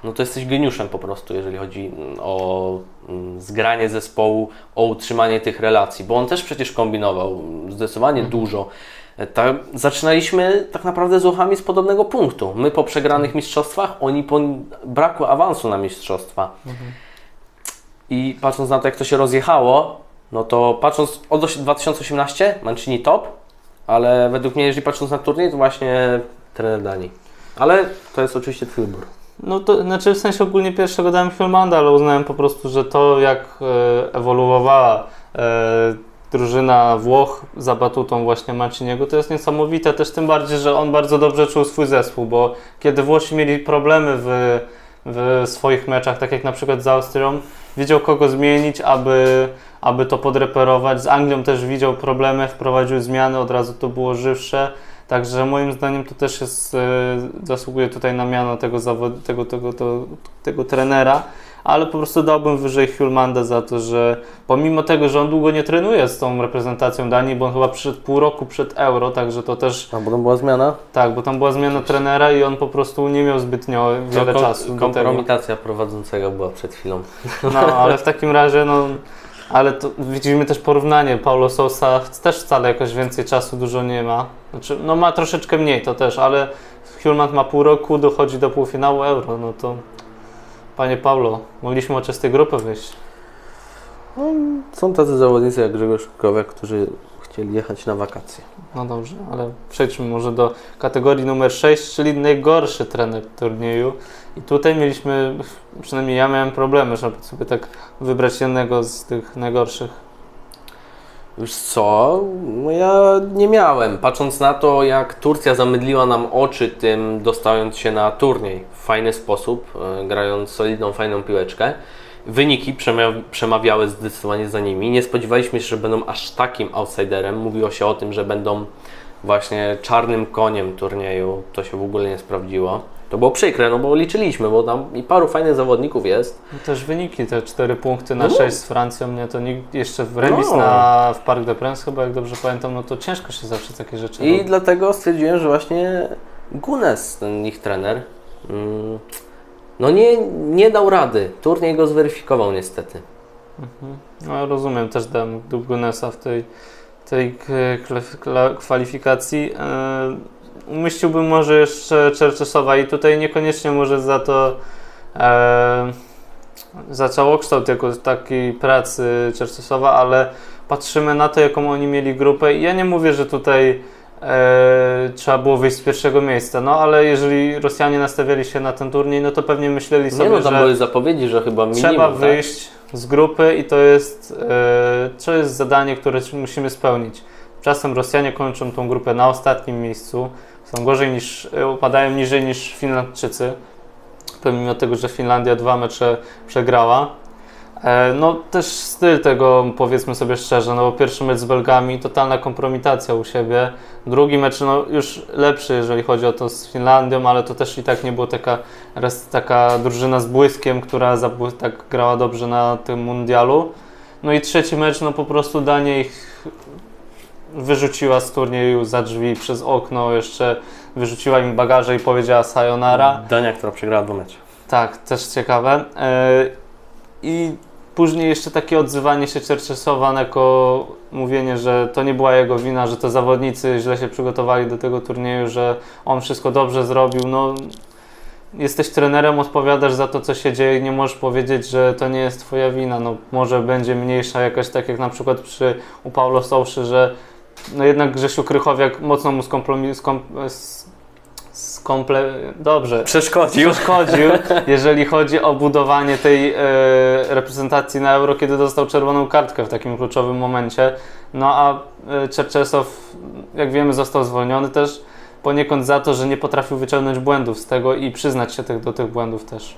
S1: no to jesteś geniuszem po prostu, jeżeli chodzi o mm, zgranie zespołu, o utrzymanie tych relacji, bo on też przecież kombinował zdecydowanie dużo. E, Ta, zaczynaliśmy tak naprawdę z Włochami z podobnego punktu. My po przegranych mistrzostwach, oni po braku awansu na mistrzostwa. I patrząc na to, jak to się rozjechało, no to patrząc od osi- 2018, Mancini top, ale według mnie, jeżeli patrząc na turniej, to właśnie trener Dani. Ale to jest oczywiście Twój wybór.
S2: No to znaczy w sensie ogólnie pierwszego dałem Hulmanda, ale uznałem po prostu, że to jak e, ewoluowała e, drużyna Włoch za batutą właśnie Manciniego, to jest niesamowite. Też tym bardziej, że on bardzo dobrze czuł swój zespół, bo kiedy Włosi mieli problemy w, w swoich meczach, tak jak na przykład z Austrią, wiedział kogo zmienić, aby, aby to podreperować. Z Anglią też widział problemy, wprowadził zmiany, od razu to było żywsze. Także moim zdaniem to też jest, e, zasługuje tutaj na miano tego, zawod, tego, tego, tego, tego trenera, ale po prostu dałbym wyżej Hulmanda za to, że pomimo tego, że on długo nie trenuje z tą reprezentacją Danii, bo on chyba przyszedł pół roku przed Euro, także to też,
S1: A bo tam była zmiana?
S2: tak, bo tam była zmiana trenera i on po prostu nie miał zbytnio wiele
S1: Kom-
S2: czasu.
S1: Kompromitacja prowadzącego była przed chwilą.
S2: No, ale w takim razie, no, ale to widzimy też porównanie. Paulo Sousa też wcale jakoś więcej czasu dużo nie ma. Znaczy, no ma troszeczkę mniej to też, ale Hulman ma pół roku, dochodzi do półfinału Euro, no to panie Paulo, mogliśmy chociaż z tej grupy wyjść.
S1: Są tacy zawodnicy jak Grzegorz Kowiak, którzy chcieli jechać na wakacje.
S2: No dobrze, ale przejdźmy może do kategorii numer 6, czyli najgorszy trener turnieju. I tutaj mieliśmy, przynajmniej ja miałem problemy, żeby sobie tak wybrać jednego z tych najgorszych.
S1: Już co? No ja nie miałem. Patrząc na to, jak Turcja zamydliła nam oczy tym, dostając się na turniej w fajny sposób, e, grając solidną, fajną piłeczkę. Wyniki przemawiały zdecydowanie za nimi. Nie spodziewaliśmy się, że będą aż takim outsiderem. Mówiło się o tym, że będą właśnie czarnym koniem turnieju. To się w ogóle nie sprawdziło. To było przykre, no bo liczyliśmy, bo tam i paru fajnych zawodników jest.
S2: No Też wyniki, te 4 punkty na
S1: No.
S2: 6 z Francją, nie, to nikt, jeszcze w remis
S1: No.
S2: na, w Parc de Princes chyba, jak dobrze pamiętam, no to ciężko się zawsze takie rzeczy
S1: I
S2: robi.
S1: dlatego stwierdziłem, że właśnie Gunes, ten ich trener, mm, no nie, nie dał rady. Turniej go zweryfikował niestety.
S2: No ja rozumiem, też dałem Dugunesa w tej, tej kwalifikacji. E, Umieściłbym może jeszcze Czerczesowa i tutaj niekoniecznie może za to e, za całokształt jako takiej pracy Czerczesowa, ale patrzymy na to, jaką oni mieli grupę i ja nie mówię, że tutaj e, trzeba było wyjść z pierwszego miejsca, no ale jeżeli Rosjanie nastawiali się na ten turniej, no to pewnie myśleli sobie,
S1: Nie no, tam
S2: że
S1: były zapowiedzi, że chyba minimum,
S2: trzeba
S1: tak?
S2: wyjść z grupy i to jest, e, to jest zadanie, które musimy spełnić. Czasem Rosjanie kończą tą grupę na ostatnim miejscu, są gorzej niż, e, upadają niżej niż Finlandczycy, pomimo tego, że Finlandia dwa mecze przegrała. E, No też styl tego, powiedzmy sobie szczerze, no bo pierwszy mecz z Belgami, totalna kompromitacja u siebie. Drugi mecz, no już lepszy, jeżeli chodzi o to z Finlandią, ale to też i tak nie było taka, taka drużyna z błyskiem, która tak grała dobrze na tym mundialu. No i trzeci mecz, no po prostu Dania ich wyrzuciła z turnieju za drzwi przez okno, jeszcze wyrzuciła im bagaże i powiedziała sayonara.
S1: Dania, która przegrała dwa mecze.
S2: Tak, też ciekawe. E, I później jeszcze takie odzywanie się Czerczesowa jako mówienie, że to nie była jego wina, że to zawodnicy źle się przygotowali do tego turnieju, że on wszystko dobrze zrobił. No, jesteś trenerem, odpowiadasz za to, co się dzieje i nie możesz powiedzieć, że to nie jest twoja wina. No, może będzie mniejsza jakaś, tak jak na przykład przy u Paulo Souszy, że no jednak Grzesiu Krychowiak mocno mu skompromi- skom, skomple... Dobrze,
S1: Przeszkodził.
S2: przeszkodził, [LAUGHS] jeżeli chodzi o budowanie tej e, reprezentacji na Euro, kiedy dostał czerwoną kartkę w takim kluczowym momencie. No a e, Czerczesow, jak wiemy, został zwolniony też poniekąd za to, że nie potrafił wyciągnąć błędów z tego i przyznać się tych, do tych błędów też.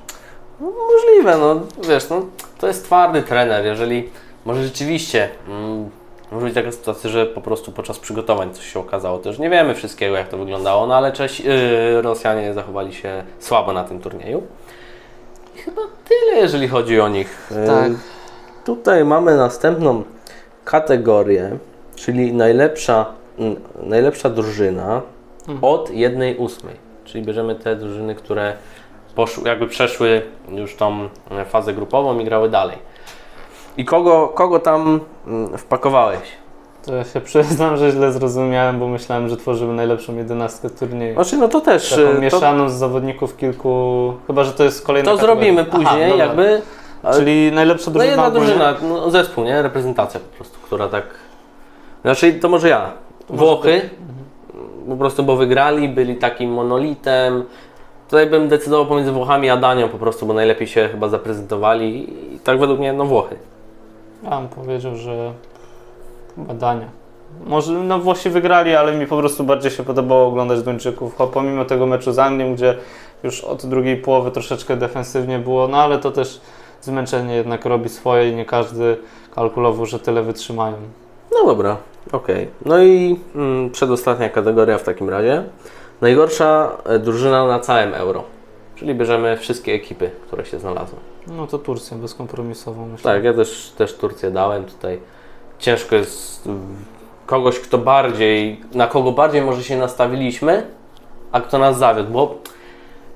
S1: Możliwe, no wiesz, no, to jest twardy trener, jeżeli może rzeczywiście mm, może być taka sytuacja, że po prostu podczas przygotowań coś się okazało, też nie wiemy wszystkiego jak to wyglądało, no ale Czesi, yy, Rosjanie zachowali się słabo na tym turnieju. I chyba tyle, jeżeli chodzi o nich. Yy,
S2: Tak.
S1: Tutaj mamy następną kategorię, czyli najlepsza, najlepsza drużyna
S2: Mhm.
S1: od jednej ósmej. Czyli bierzemy te drużyny, które poszły, jakby przeszły już tą fazę grupową i grały dalej. I kogo, kogo tam mm, wpakowałeś?
S2: To ja się [LAUGHS] przyznam, że źle zrozumiałem, bo myślałem, że tworzymy najlepszą jedenastkę turnieju.
S1: Znaczy, no to też.
S2: Taką
S1: e, To,
S2: mieszaną z zawodników kilku, chyba że to jest kolejna
S1: to
S2: kategoria.
S1: zrobimy
S2: Aha,
S1: później,
S2: dobra.
S1: jakby.
S2: Czyli najlepsza
S1: No
S2: drużyna
S1: jedna
S2: ogólnie?
S1: drużyna, no, zespół, nie? Reprezentacja po prostu, która tak. Znaczy, to może ja. Włochy, po prostu, bo wygrali, byli takim monolitem. Tutaj bym decydował pomiędzy Włochami a Danią po prostu, bo najlepiej się chyba zaprezentowali i tak według mnie, no Włochy.
S2: Ja bym powiedział, że chyba Dania. Może no Włosi wygrali, ale mi po prostu bardziej się podobało oglądać Duńczyków, pomimo tego meczu z Anglią, gdzie już od drugiej połowy troszeczkę defensywnie było, no ale to też zmęczenie jednak robi swoje i nie każdy kalkulował, że tyle wytrzymają.
S1: No dobra, okej. No i mm, przedostatnia kategoria w takim razie. Najgorsza e, drużyna na całym euro. Czyli bierzemy wszystkie ekipy, które się znalazły.
S2: No to Turcja bezkompromisowo myślę.
S1: Tak, ja też, też Turcję dałem tutaj. Ciężko jest kogoś, kto bardziej, na kogo bardziej może się nastawiliśmy, a kto nas zawiódł, bo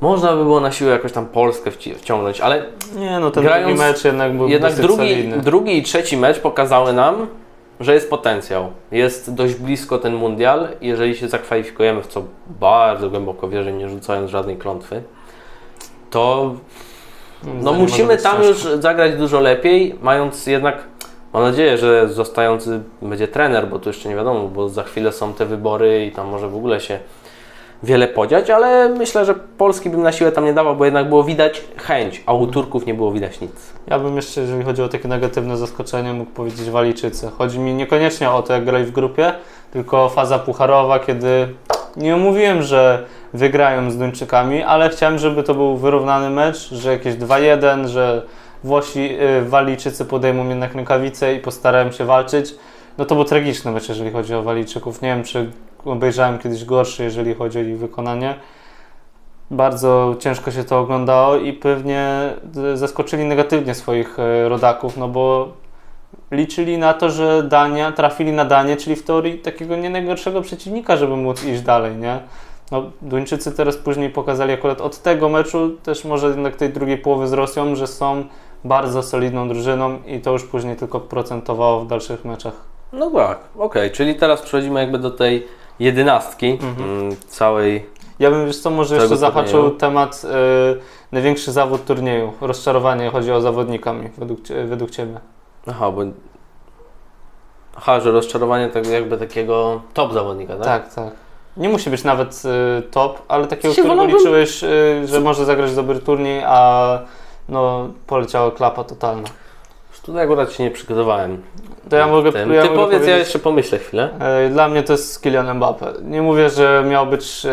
S1: można by było na siłę jakoś tam Polskę wci- wciągnąć, ale
S2: Nie no, ten
S1: Grając-
S2: drugi mecz jednak był
S1: jednak drugi,
S2: solidny.
S1: drugi i trzeci mecz pokazały nam, że jest potencjał. Jest dość blisko ten mundial. Jeżeli się zakwalifikujemy, w co bardzo głęboko wierzę, nie rzucając żadnej klątwy, to no musimy tam już zagrać dużo lepiej, mając jednak, mam nadzieję, że zostający będzie trener, bo to jeszcze nie wiadomo, bo za chwilę są te wybory i tam może w ogóle się wiele podziać, ale myślę, że Polski bym na siłę tam nie dawał, bo jednak było widać chęć, a u Turków nie było widać nic.
S2: Ja bym jeszcze, jeżeli chodzi o takie negatywne zaskoczenie, mógł powiedzieć Walijczycy. Chodzi mi niekoniecznie o to, jak grali w grupie, tylko faza pucharowa, kiedy nie mówiłem, że wygrają z Duńczykami, ale chciałem, żeby to był wyrównany mecz, że jakieś 2-1, że Włosi, y, Walijczycy podejmą jednak rękawice i postarają się walczyć. No to był tragiczny mecz, jeżeli chodzi o Walijczyków. Nie wiem, czy obejrzałem kiedyś gorszy, jeżeli chodzi o ich wykonanie. Bardzo ciężko się to oglądało i pewnie y, zaskoczyli negatywnie swoich y, rodaków, no bo liczyli na to, że Dania trafili na Danię, czyli w teorii takiego nie najgorszego przeciwnika, żeby móc iść dalej, nie? No, Duńczycy teraz później pokazali akurat od tego meczu, też może jednak tej drugiej połowy z Rosją, że są bardzo solidną drużyną i to już później tylko procentowało w dalszych meczach.
S1: No tak, okej, czyli teraz przechodzimy jakby do tej jedenastki mm, całej.
S2: Ja bym, wiesz co, może jeszcze zahaczył temat y, największy zawód turnieju. Rozczarowanie chodzi o zawodnikami, według, według Ciebie.
S1: Aha, bo. Aha, że rozczarowanie tego jakby takiego top zawodnika, tak?
S2: Tak, tak. Nie musi być nawet y, top, ale takiego,
S1: Się
S2: którego
S1: wolałbym-
S2: liczyłeś, y, że może zagrać dobry turniej, a no, poleciała klapa totalna.
S1: Tutaj akurat się nie przygotowałem.
S2: To ja mogę,
S1: Tym.
S2: ja
S1: Ty
S2: mogę
S1: powiedz, ja
S2: powiedzieć,
S1: jeszcze pomyślę chwilę.
S2: y, Dla mnie to jest Kylian Mbappe. Nie mówię, że miał być y,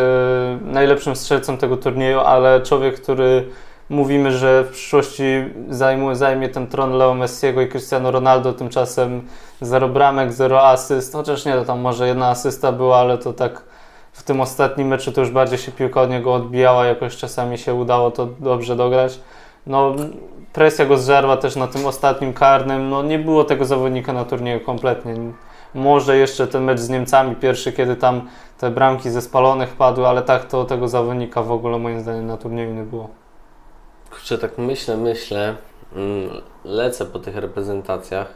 S2: najlepszym strzelcem tego turnieju, ale człowiek, który mówimy, że w przyszłości zajmuje, zajmie ten tron Leo Messiego i Cristiano Ronaldo, tymczasem zero bramek, zero asyst, chociaż nie, to tam może jedna asysta była, ale to tak w tym ostatnim meczu to już bardziej się piłka od niego odbijała, jakoś czasami się udało to dobrze dograć. No, presja go zżarła też na tym ostatnim karnym, no nie było tego zawodnika na turnieju kompletnie. Może jeszcze ten mecz z Niemcami pierwszy, kiedy tam te bramki ze spalonych padły, ale tak to tego zawodnika w ogóle moim zdaniem na turnieju nie było.
S1: Kurczę, tak myślę, myślę, mm, lecę po tych reprezentacjach.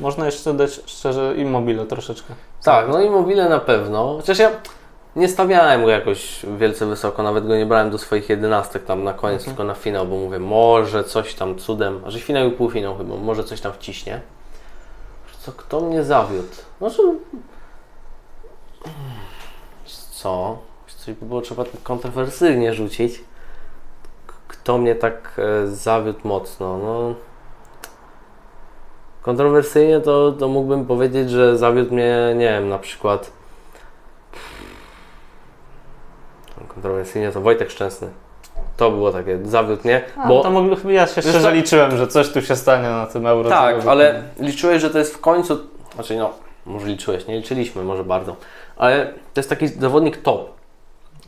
S2: Można jeszcze dać szczerze Immobile troszeczkę.
S1: Tak, no i mobile na pewno. Chociaż ja nie stawiałem go jakoś wielce wysoko, nawet go nie brałem do swoich jedenastek tam na koniec,
S2: Mhm.
S1: tylko na finał, bo mówię, może coś tam cudem, a że finał i półfinał chyba, może coś tam wciśnie. Co, kto mnie zawiódł? Może... Co? Coś by było trzeba tak kontrowersyjnie rzucić. Kto mnie tak e, zawiódł mocno? No... Kontrowersyjnie to, to mógłbym powiedzieć, że zawiódł mnie, nie wiem, na przykład kontrowersyjnie to Wojtek Szczęsny. To było takie, zawiódł mnie,
S2: A,
S1: bo
S2: to chyba ja się szczerze
S1: co?
S2: liczyłem, że coś tu się stanie na tym euro.
S1: tak,
S2: tego
S1: ale liczyłeś, że to jest w końcu, znaczy no, może liczyłeś, nie liczyliśmy może bardzo, ale to jest taki zawodnik top.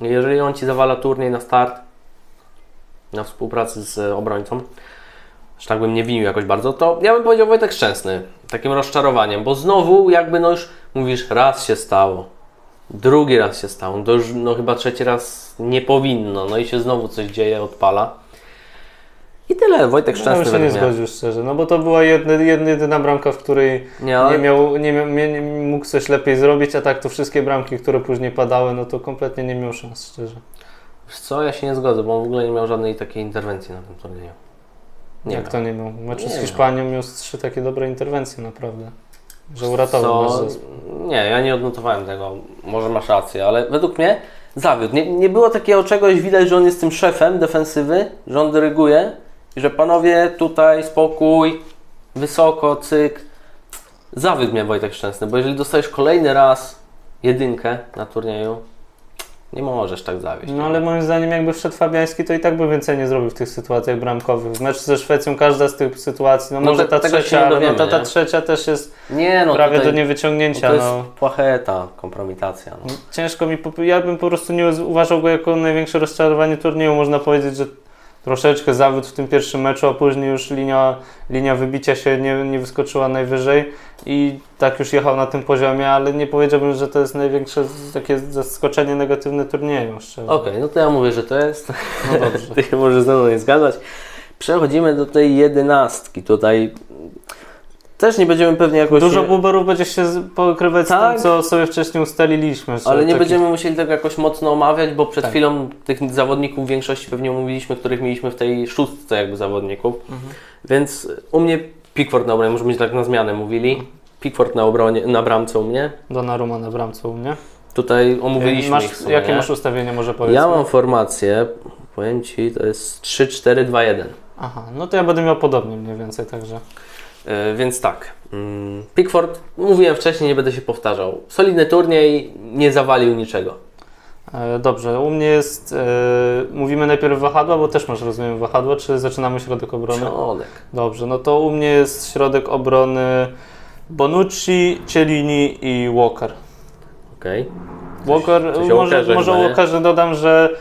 S1: Jeżeli on Ci zawala turniej na start, na współpracy z obrońcą, że tak bym nie winił jakoś bardzo, to ja bym powiedział Wojtek Szczęsny, takim rozczarowaniem, bo znowu jakby no już mówisz, raz się stało, drugi raz się stało, to już no chyba trzeci raz nie powinno, no i się znowu coś dzieje, odpala. I tyle, Wojtek
S2: Ja
S1: Szczęsny
S2: bym się nie zgodził szczerze, no bo to była jedna, jedyna bramka, w której
S1: Nie, ale...
S2: nie, miał, nie, miał, nie mógł coś lepiej zrobić, a tak to wszystkie bramki, które później padały, no to kompletnie nie miał szans, szczerze.
S1: Co, ja się nie zgodzę, bo on w ogóle nie miał żadnej takiej interwencji na tym turnieju. Nie
S2: Jak
S1: miał.
S2: to nie miał? Meczu
S1: Nie
S2: z. Hiszpanią miał trzy takie dobre interwencje, naprawdę. Że uratował nasz
S1: Co?
S2: zespół.
S1: Nie, ja nie odnotowałem tego. Może masz rację, ale według mnie zawiódł. Nie, nie było takiego czegoś, widać, że on jest tym szefem defensywy, że on dyryguje i że panowie tutaj spokój, wysoko, cyk. Zawiódł mnie Wojtek Szczęsny, bo jeżeli dostajesz kolejny raz jedynkę na turnieju, nie możesz tak zawieść.
S2: No ale moim zdaniem jakby wszedł Fabiański, to i tak by więcej nie zrobił w tych sytuacjach bramkowych. W meczu ze Szwecją każda z tych sytuacji, no,
S1: No
S2: może ta trzecia, ale no,
S1: dowiemy,
S2: ta, ta
S1: nie?
S2: trzecia też jest
S1: Nie, no
S2: prawie do niewyciągnięcia.
S1: to jest
S2: no.
S1: płacheta, kompromitacja. No.
S2: Ciężko mi, ja bym po prostu nie uważał go jako największe rozczarowanie turnieju. Można powiedzieć, że troszeczkę zawód w tym pierwszym meczu, a później już linia, linia wybicia się nie, nie wyskoczyła najwyżej i tak już jechał na tym poziomie, ale nie powiedziałbym, że to jest największe takie zaskoczenie negatywne turnieju.
S1: Okej, no to ja mówię, że to jest.
S2: No dobrze. [LAUGHS]
S1: Ty się możesz ze mną nie zgadzać. Przechodzimy do tej jedenastki. Tutaj też nie będziemy pewnie jakoś.
S2: Dużo buberów będzie się pokrywać
S1: Tak.
S2: z tym, co sobie wcześniej ustaliliśmy.
S1: ale nie będziemy musieli tego jakoś mocno omawiać, bo przed
S2: Tak.
S1: chwilą tych zawodników w większości pewnie omówiliśmy, których mieliśmy w tej szóstce jakby zawodników.
S2: Mhm.
S1: Więc u mnie Pickford na obronie, może być tak na zmianę mówili. Pickford na, obronie, na bramce u mnie.
S2: Donnarumma na bramce u mnie.
S1: Tutaj omówiliśmy
S2: Masz,
S1: sumie,
S2: jakie
S1: nie?
S2: masz ustawienie może powiedz?
S1: Ja mam formację, powiem Ci, to jest 3-4-2-1.
S2: Aha, no to ja będę miał podobnie mniej więcej, także.
S1: E, Więc tak, mm, Pickford, mówiłem wcześniej, nie będę się powtarzał. Solidny turniej, nie zawalił niczego.
S2: E, Dobrze, u mnie jest. E, mówimy najpierw wahadła, bo też masz rozumiem wahadło, czy zaczynamy środek obrony?
S1: Środek.
S2: Dobrze, no to u mnie jest środek obrony Bonucci, Cielini i Walker.
S1: Okej.
S2: Walker,
S1: coś o
S2: może,
S1: Walkerze
S2: może? Walkerze dodam, że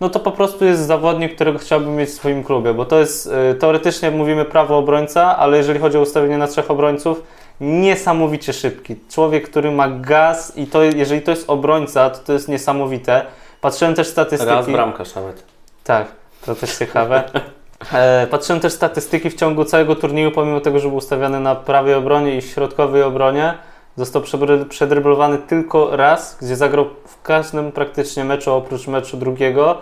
S2: no to po prostu jest zawodnik, którego chciałbym mieć w swoim klubie, bo to jest e, teoretycznie mówimy prawo obrońca, ale jeżeli chodzi o ustawienie na trzech obrońców, niesamowicie szybki. Człowiek, który ma gaz i to, jeżeli to jest obrońca, to to jest niesamowite. Patrzyłem też statystyki.
S1: Raz bramkarz nawet.
S2: Tak, to też ciekawe. E, patrzyłem też statystyki w ciągu całego turnieju, pomimo tego, że był ustawiany na prawej obronie i środkowej obronie. Został przedryblowany tylko raz, gdzie zagrał każdym praktycznie meczu oprócz meczu drugiego.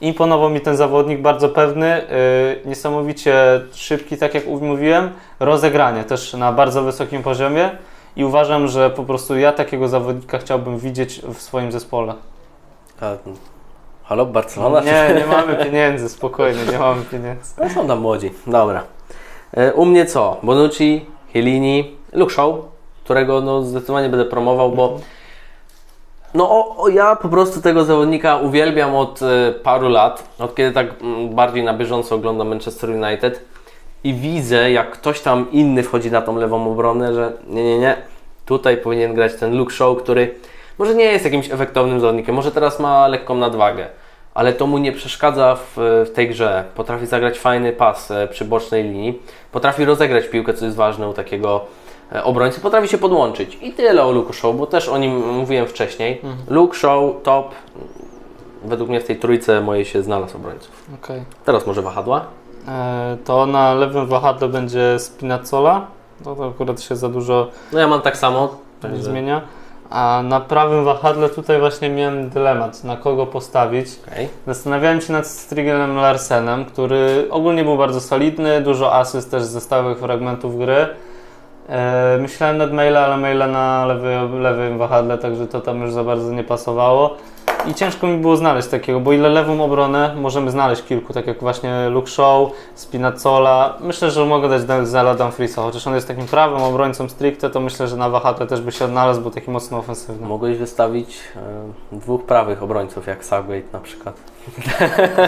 S2: Imponował mi ten zawodnik, bardzo pewny, yy, niesamowicie szybki, tak jak mówiłem, rozegranie też na bardzo wysokim poziomie i uważam, że po prostu ja takiego zawodnika chciałbym widzieć w swoim zespole.
S1: A, halo, Barcelona?
S2: Nie, nie mamy pieniędzy, spokojnie, nie mamy pieniędzy.
S1: No są tam młodzi. Dobra. E, U mnie co? Bonucci, Chiellini, Luke Shaw, którego no, zdecydowanie będę promował, bo No o, o, ja po prostu tego zawodnika uwielbiam od e, paru lat, od kiedy tak mm, bardziej na bieżąco oglądam Manchester United i widzę, jak ktoś tam inny wchodzi na tą lewą obronę, że nie, nie, nie, tutaj powinien grać ten Luke Shaw, który może nie jest jakimś efektownym zawodnikiem, może teraz ma lekką nadwagę, ale to mu nie przeszkadza w, w tej grze. Potrafi zagrać fajny pas e, przy bocznej linii, potrafi rozegrać piłkę, co jest ważne u takiego obrońcy, potrafi się podłączyć. I tyle o Luke Shaw, bo też o nim mówiłem wcześniej. Luke Shaw, top. Według mnie w tej trójce mojej się znalazł obrońców.
S2: Okej.
S1: Teraz może wahadła?
S2: E, To na lewym wahadle będzie Spinazzola. No to akurat się za dużo
S1: No ja mam tak samo.
S2: nie zmienia. A na prawym wahadle tutaj właśnie miałem dylemat, na kogo postawić.
S1: okej.
S2: Zastanawiałem się nad Strigelem Larsenem, który ogólnie był bardzo solidny, dużo asyst też ze stałych fragmentów gry. E, myślałem nad Maila, ale Maila na lewy, lewym wahadle, także to tam już za bardzo nie pasowało. I ciężko mi było znaleźć takiego, bo ile lewą obronę możemy znaleźć kilku, tak jak właśnie Luke Shaw, Spinazzola. Myślę, że mogę dać za Dumfriesa, chociaż on jest takim prawym obrońcą stricte, to myślę, że na wahadle też by się odnalazł, był taki mocno ofensywny.
S1: Mogłeś wystawić e, dwóch prawych obrońców, jak Southgate na przykład.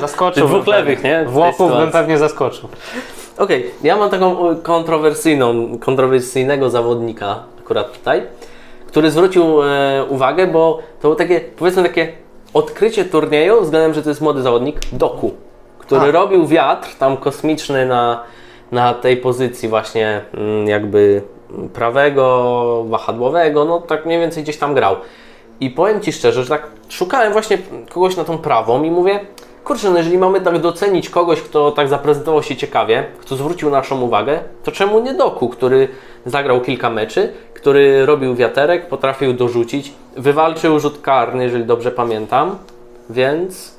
S2: Zaskoczył.
S1: Czy dwóch lewych, nie? W
S2: Włochów bym pewnie zaskoczył.
S1: Okej, ja mam taką e, kontrowersyjną, kontrowersyjnego zawodnika akurat tutaj, który zwrócił e, uwagę, bo to było takie, powiedzmy takie odkrycie turnieju względem, że to jest młody zawodnik, Doku, który
S2: A.
S1: robił wiatr tam kosmiczny na, na tej pozycji właśnie mm, jakby prawego, wahadłowego, no tak mniej więcej gdzieś tam grał. I powiem Ci szczerze, że tak szukałem właśnie kogoś na tą prawą i mówię, kurczę, no jeżeli mamy tak docenić kogoś, kto tak zaprezentował się ciekawie, kto zwrócił naszą uwagę, to czemu nie Doku, który zagrał kilka meczy, który robił wiaterek, potrafił dorzucić, wywalczył rzut karny, jeżeli dobrze pamiętam, więc...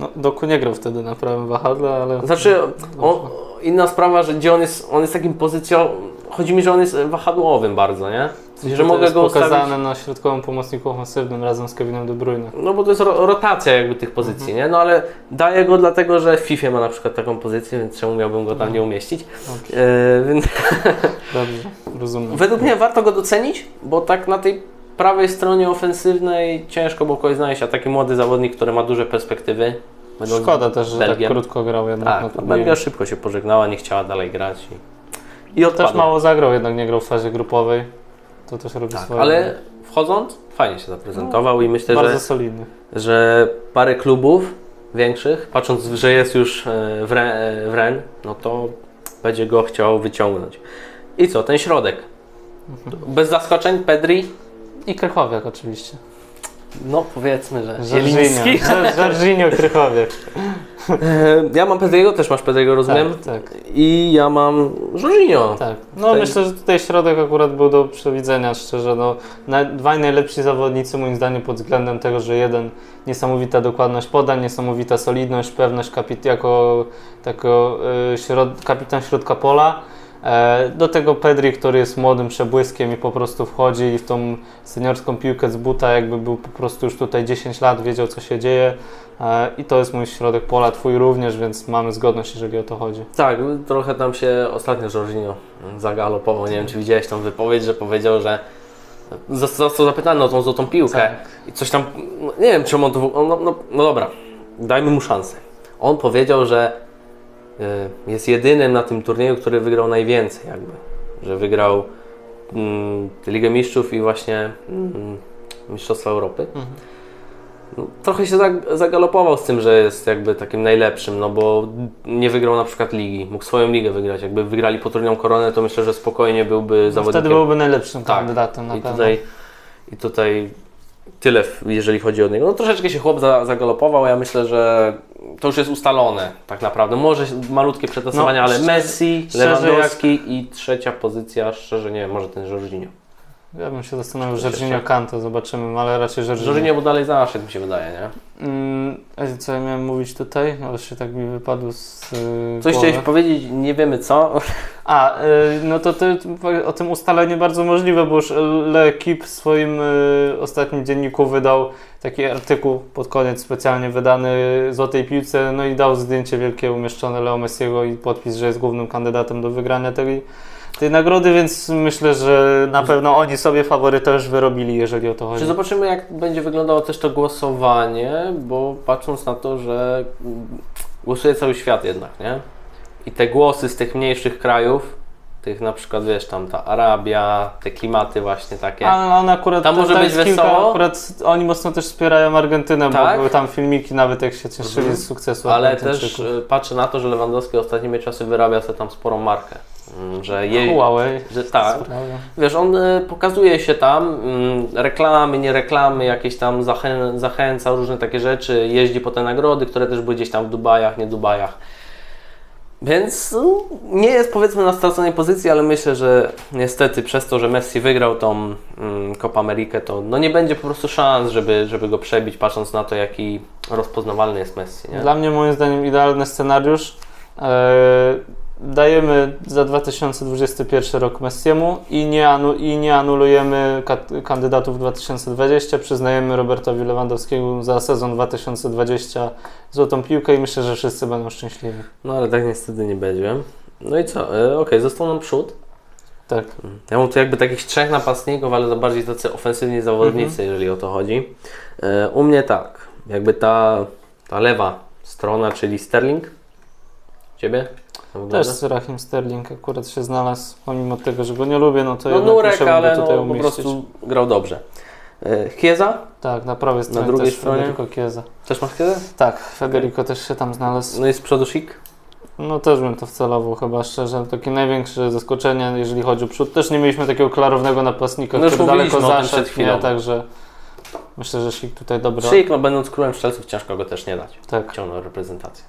S2: No, Doku nie grał wtedy na prawym wahadle, ale...
S1: Znaczy, on, inna sprawa, że gdzie on jest, on jest takim pozycją, chodzi mi, że on jest wahadłowym bardzo, nie? Że mogę go
S2: pokazane
S1: ustawić...
S2: na środkowym pomocniku ofensywnym razem z Kevinem De Bruyne.
S1: No bo to jest ro- rotacja jakby tych pozycji, nie? No ale daję go dlatego, że w FIFA ma na przykład taką pozycję, więc czemu miałbym go tam nie umieścić?
S2: Dobrze,
S1: E, więc [LAUGHS]
S2: dobrze rozumiem.
S1: według mnie warto go docenić, bo tak na tej prawej stronie ofensywnej ciężko było kogoś znaleźć, a taki młody zawodnik, który ma duże perspektywy.
S2: Szkoda też, że tak
S1: Belgiem.
S2: krótko grał jednak na
S1: Tak. Belgia szybko się pożegnała, nie chciała dalej grać i, i
S2: Też mało zagrał, jednak nie grał w fazie grupowej. To też robi
S1: Tak,
S2: swoje.
S1: ale wchodząc fajnie się zaprezentował i myślę, że
S2: solidny.
S1: że parę klubów większych, patrząc, że jest już e, w, Re, e, w Ren, no to będzie go chciał wyciągnąć. I co, ten środek? Bez zaskoczeń, Pedri?
S2: I Krychowiak oczywiście.
S1: No powiedzmy, że. Zieliński.
S2: Jorginho Krychowiak.
S1: E, Ja mam Pedriego, też masz Pedriego, rozumiem?
S2: Tak, tak.
S1: I ja mam Jorginho.
S2: Tak. No
S1: Tutaj-
S2: myślę, że tutaj środek akurat był do przewidzenia, szczerze. No, dwaj najlepsi zawodnicy moim zdaniem pod względem tego, że jeden niesamowita dokładność podań, niesamowita solidność, pewność kapit jako, jako y, środ, kapitan środka pola. E, do tego Pedri, który jest młodym przebłyskiem i po prostu wchodzi i w tą seniorską piłkę z buta, jakby był po prostu już tutaj 10 lat, wiedział co się dzieje. E, I to jest mój środek pola, twój również, więc mamy zgodność, jeżeli o to chodzi.
S1: Tak, trochę tam się ostatnio Jorginho zagalopował. Nie wiem, czy widziałeś tą wypowiedź, że powiedział, że został zapytany o tą złotą piłkę
S2: Tak.
S1: i coś tam, no, nie wiem, czemu on to, no, no, no dobra, dajmy mu szansę. On powiedział, że jest jedynym na tym turnieju, który wygrał najwięcej jakby, że wygrał mm, Ligę Mistrzów i właśnie mm, Mistrzostwa Europy.
S2: Mhm.
S1: No, trochę się zag- zagalopował z tym, że jest jakby takim najlepszym, no bo nie wygrał na przykład ligi, mógł swoją ligę wygrać. Jakby wygrali potrójną koronę, to myślę, że spokojnie byłby
S2: No,
S1: zawodnikiem.
S2: wtedy byłby najlepszym
S1: Tak.
S2: kandydatem na
S1: I
S2: pewno.
S1: tutaj, I tutaj tyle, jeżeli chodzi o niego. No troszeczkę się chłop za, zagalopował, ja myślę, że to już jest ustalone tak naprawdę. Może malutkie przetasowania,
S2: No,
S1: ale Messi,
S2: szczerze
S1: Lewandowski i trzecia pozycja, szczerze nie wiem, może ten Jorginho.
S2: Ja bym się
S1: Jeszcze.
S2: Jorginho Kanto, zobaczymy, ale raczej Jorginho.
S1: Jorginho, bo dalej zaszedł mi się wydaje, nie?
S2: Mm, co ja miałem mówić tutaj? Ale się tak mi wypadło z yy,
S1: Coś
S2: głowy.
S1: chciałeś powiedzieć, nie wiemy co.
S2: A, y, no to, to o tym ustaleniu bardzo możliwe, bo już L'Equipe w swoim y, ostatnim dzienniku wydał taki artykuł pod koniec specjalnie wydany Złotej Piłce, no i dał zdjęcie wielkie umieszczone Leo Messiego i podpis, że jest głównym kandydatem do wygrania tej, tej nagrody, więc myślę, że na pewno oni sobie faworyta już wyrobili, jeżeli o to chodzi.
S1: Czy zobaczymy, jak będzie wyglądało też to głosowanie, bo patrząc na to, że głosuje cały świat jednak, nie? I te głosy z tych mniejszych krajów, tych na przykład, wiesz, tam ta Arabia, te klimaty właśnie takie.
S2: A on akurat
S1: Tam może być
S2: jest kilka,
S1: wesoło.
S2: Akurat oni mocno też wspierają Argentynę,
S1: Tak?
S2: bo były tam filmiki nawet jak się cieszyli
S1: Mhm.
S2: z sukcesu
S1: Ale też y, patrzę na to, że Lewandowski ostatnimi czasy wyrabia sobie tam sporą markę. Mm, Że jej,
S2: Huawei.
S1: że tak. Wiesz, on y, pokazuje się tam, mm, reklamy, nie reklamy, jakieś tam zachę, zachęca, różne takie rzeczy, jeździ po te nagrody, które też były gdzieś tam w Dubajach, nie Dubajach. Więc no, nie jest powiedzmy na straconej pozycji, ale myślę, że niestety przez to, że Messi wygrał tą mm, Copa Amerikę, to no nie będzie po prostu szans, żeby, żeby go przebić, patrząc na to, jaki rozpoznawalny jest Messi. Nie?
S2: Dla mnie moim zdaniem idealny scenariusz. E, dajemy za 2021 rok Messiemu i nie, anu, i nie anulujemy kandydatów 2020. Przyznajemy Robertowi Lewandowskiemu za sezon 2020 złotą piłkę i myślę, że wszyscy będą szczęśliwi.
S1: No ale tak niestety nie będzie. No i co? E, Okej, został nam przód.
S2: Tak.
S1: Ja mam tu jakby takich trzech napastników, ale to bardziej tacy ofensywni zawodnicy, jeżeli o to chodzi. E, U mnie tak, jakby ta, ta lewa strona, czyli Sterling. Ciebie? Jak wygląda?
S2: Też Rahim Sterling akurat się znalazł, pomimo tego, że go nie lubię, no to
S1: No
S2: jednak
S1: Nurek,
S2: musiałbym
S1: ale
S2: go
S1: no,
S2: tutaj
S1: po
S2: umieścić.
S1: prostu grał dobrze. E, Chiesa?
S2: Tak, na prawej stronie
S1: drugiej
S2: też
S1: stronie?
S2: Federico Chiesa.
S1: Też masz Chiesa?
S2: Tak, Federico też się tam znalazł.
S1: No i z przodu Schick?
S2: No też bym to wcelował chyba szczerze. Takie największe zaskoczenie, jeżeli chodzi o przód. Też nie mieliśmy takiego klarownego napastnika,
S1: No
S2: który daleko zaszedł, nie? Także myślę, że Sik tutaj dobra.
S1: Schick, no będąc królem strzelców, ciężko go też nie dać.
S2: Tak.
S1: Ciągnął reprezentację.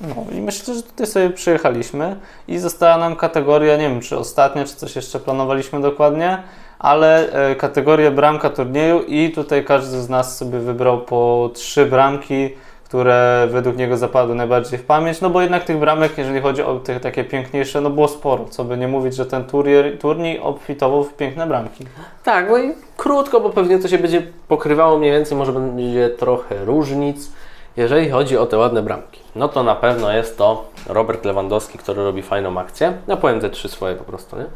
S2: No i myślę, że tutaj sobie przyjechaliśmy i została nam kategoria, nie wiem czy ostatnia, czy coś jeszcze planowaliśmy dokładnie, ale e, kategorię bramka turnieju i tutaj każdy z nas sobie wybrał po trzy bramki, które według niego zapadły najbardziej w pamięć, no bo jednak tych bramek, jeżeli chodzi o te takie piękniejsze, no było sporo, co by nie mówić, że ten turniej, turniej obfitował w piękne bramki.
S1: Tak, no i krótko, bo pewnie to się będzie pokrywało mniej więcej, może będzie trochę różnic. Jeżeli chodzi o te ładne bramki, no to na pewno jest to Robert Lewandowski, który robi fajną akcję. Ja powiem te trzy swoje po prostu, nie?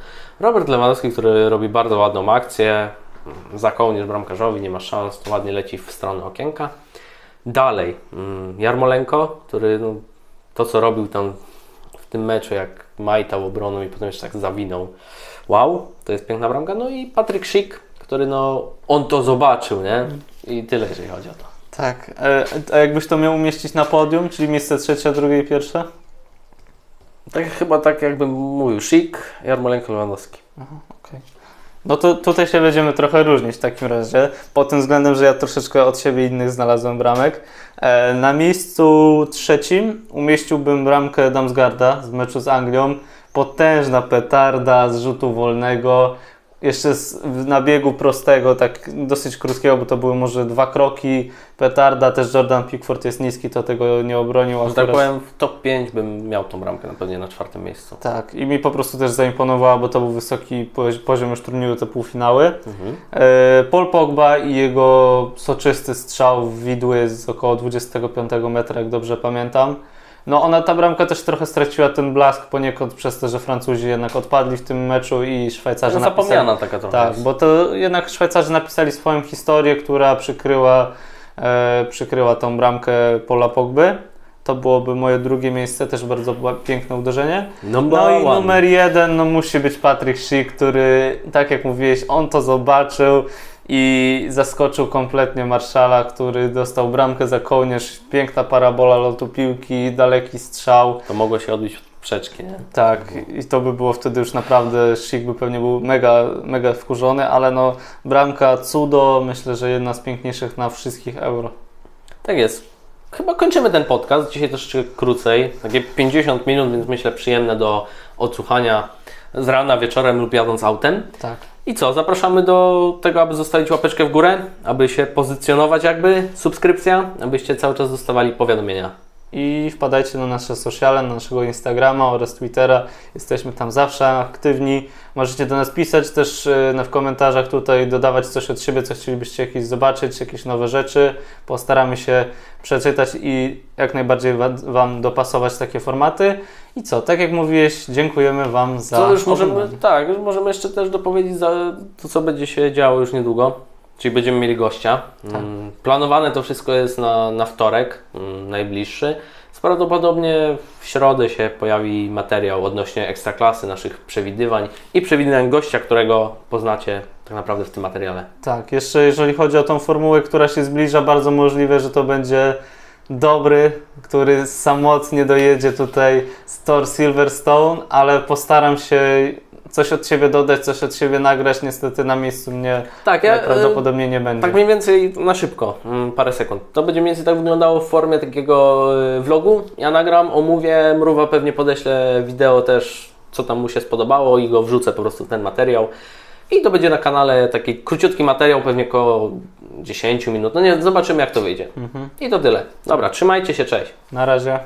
S1: Robert Lewandowski, który robi bardzo ładną akcję, za kołnierz bramkarzowi, nie ma szans, to ładnie leci w stronę okienka. Dalej, mm, Jarmolenko, który no, to co robił tam w tym meczu, jak majtał obroną i potem jeszcze tak zawinął. Wow, to jest piękna bramka. No i Patryk Schick, który no, on to zobaczył, nie? I tyle, jeżeli chodzi o to.
S2: Tak, e, a jakbyś to miał umieścić na podium, czyli miejsce trzecie, drugie i pierwsze?
S1: Tak chyba tak jakbym mówił, Schick, Jarmolenko, Lewandowski.
S2: Okej. No to tutaj się będziemy trochę różnić w takim razie, pod tym względem, że ja troszeczkę od siebie innych znalazłem bramek. E, na miejscu trzecim umieściłbym bramkę Damsgarda z meczu z Anglią. Potężna petarda z rzutu wolnego, jeszcze z, na biegu prostego, tak dosyć krótkiego, bo to były może dwa kroki. Petarda, też Jordan Pickford jest niski, to tego nie obronił.
S1: Że tak powiem, w top 5 bym miał tą bramkę na pewno na czwartym miejscu.
S2: Tak, i mi po prostu też zaimponowała, bo to był wysoki pozi- poziom już turnieju, te półfinały.
S1: Mhm.
S2: E, Paul Pogba i jego soczysty strzał w widły z około 25 metra, jak dobrze pamiętam. No ona, ta bramka też trochę straciła ten blask poniekąd przez to, że Francuzi jednak odpadli w tym meczu i Szwajcarzy
S1: No, zapomniana taka trochę
S2: Tak,
S1: jest.
S2: bo to jednak Szwajcarzy napisali swoją historię, która przykryła, e, przykryła tą bramkę Paula Pogby. To byłoby moje drugie miejsce, też bardzo ba- piękne uderzenie.
S1: Number
S2: No i
S1: one.
S2: numer jeden, no musi być Patrick Schick, który, tak jak mówiłeś, on to zobaczył i zaskoczył kompletnie Marszala, który dostał bramkę za kołnierz, piękna parabola lotu piłki, daleki strzał.
S1: To mogło się odbić przeczki, nie?
S2: Tak, i to by było wtedy już naprawdę, Schick by pewnie był mega, mega wkurzony, ale no bramka cudo, myślę, że jedna z piękniejszych na wszystkich euro.
S1: Tak jest. Chyba kończymy ten podcast. Dzisiaj troszeczkę krócej. Takie 50 minut, więc myślę przyjemne do odsłuchania z rana, wieczorem lub jadąc autem.
S2: Tak.
S1: I co? Zapraszamy do tego, aby zostawić łapeczkę w górę, aby się pozycjonować jakby, subskrypcja, abyście cały czas dostawali powiadomienia
S2: i wpadajcie na nasze sociale, na naszego Instagrama oraz Twittera. Jesteśmy tam zawsze aktywni. Możecie do nas pisać też y, w komentarzach tutaj, dodawać coś od siebie, co chcielibyście jakieś zobaczyć, jakieś nowe rzeczy. Postaramy się przeczytać i jak najbardziej wa- Wam dopasować takie formaty. I co, tak jak mówiłeś, dziękujemy Wam za
S1: Co już możemy,
S2: oglądanie.
S1: tak, już możemy jeszcze też dopowiedzieć za to, co będzie się działo już niedługo. Czyli będziemy mieli gościa.
S2: Tak.
S1: Mm, Planowane to wszystko jest na, na wtorek, mm, najbliższy. Prawdopodobnie w środę się pojawi materiał odnośnie ekstraklasy, naszych przewidywań i przewidywań gościa, którego poznacie tak naprawdę w tym materiale.
S2: Tak, jeszcze jeżeli chodzi o tą formułę, która się zbliża, bardzo możliwe, że to będzie dobry, który samotnie dojedzie tutaj z Tor Silverstone, ale postaram się coś od siebie dodać, coś od siebie nagrać. Niestety na miejscu mnie
S1: Tak, ja,
S2: prawdopodobnie nie będzie.
S1: Tak mniej więcej na szybko, mm, parę sekund. To będzie mniej więcej tak wyglądało w formie takiego y, vlogu. Ja nagram, omówię, Mrówa pewnie podeślę wideo też, co tam mu się spodobało i go wrzucę po prostu w ten materiał. I to będzie na kanale taki króciutki materiał, pewnie około 10 minut. No nie, zobaczymy jak to wyjdzie. I to tyle. Dobra, trzymajcie się, cześć.
S2: Na razie.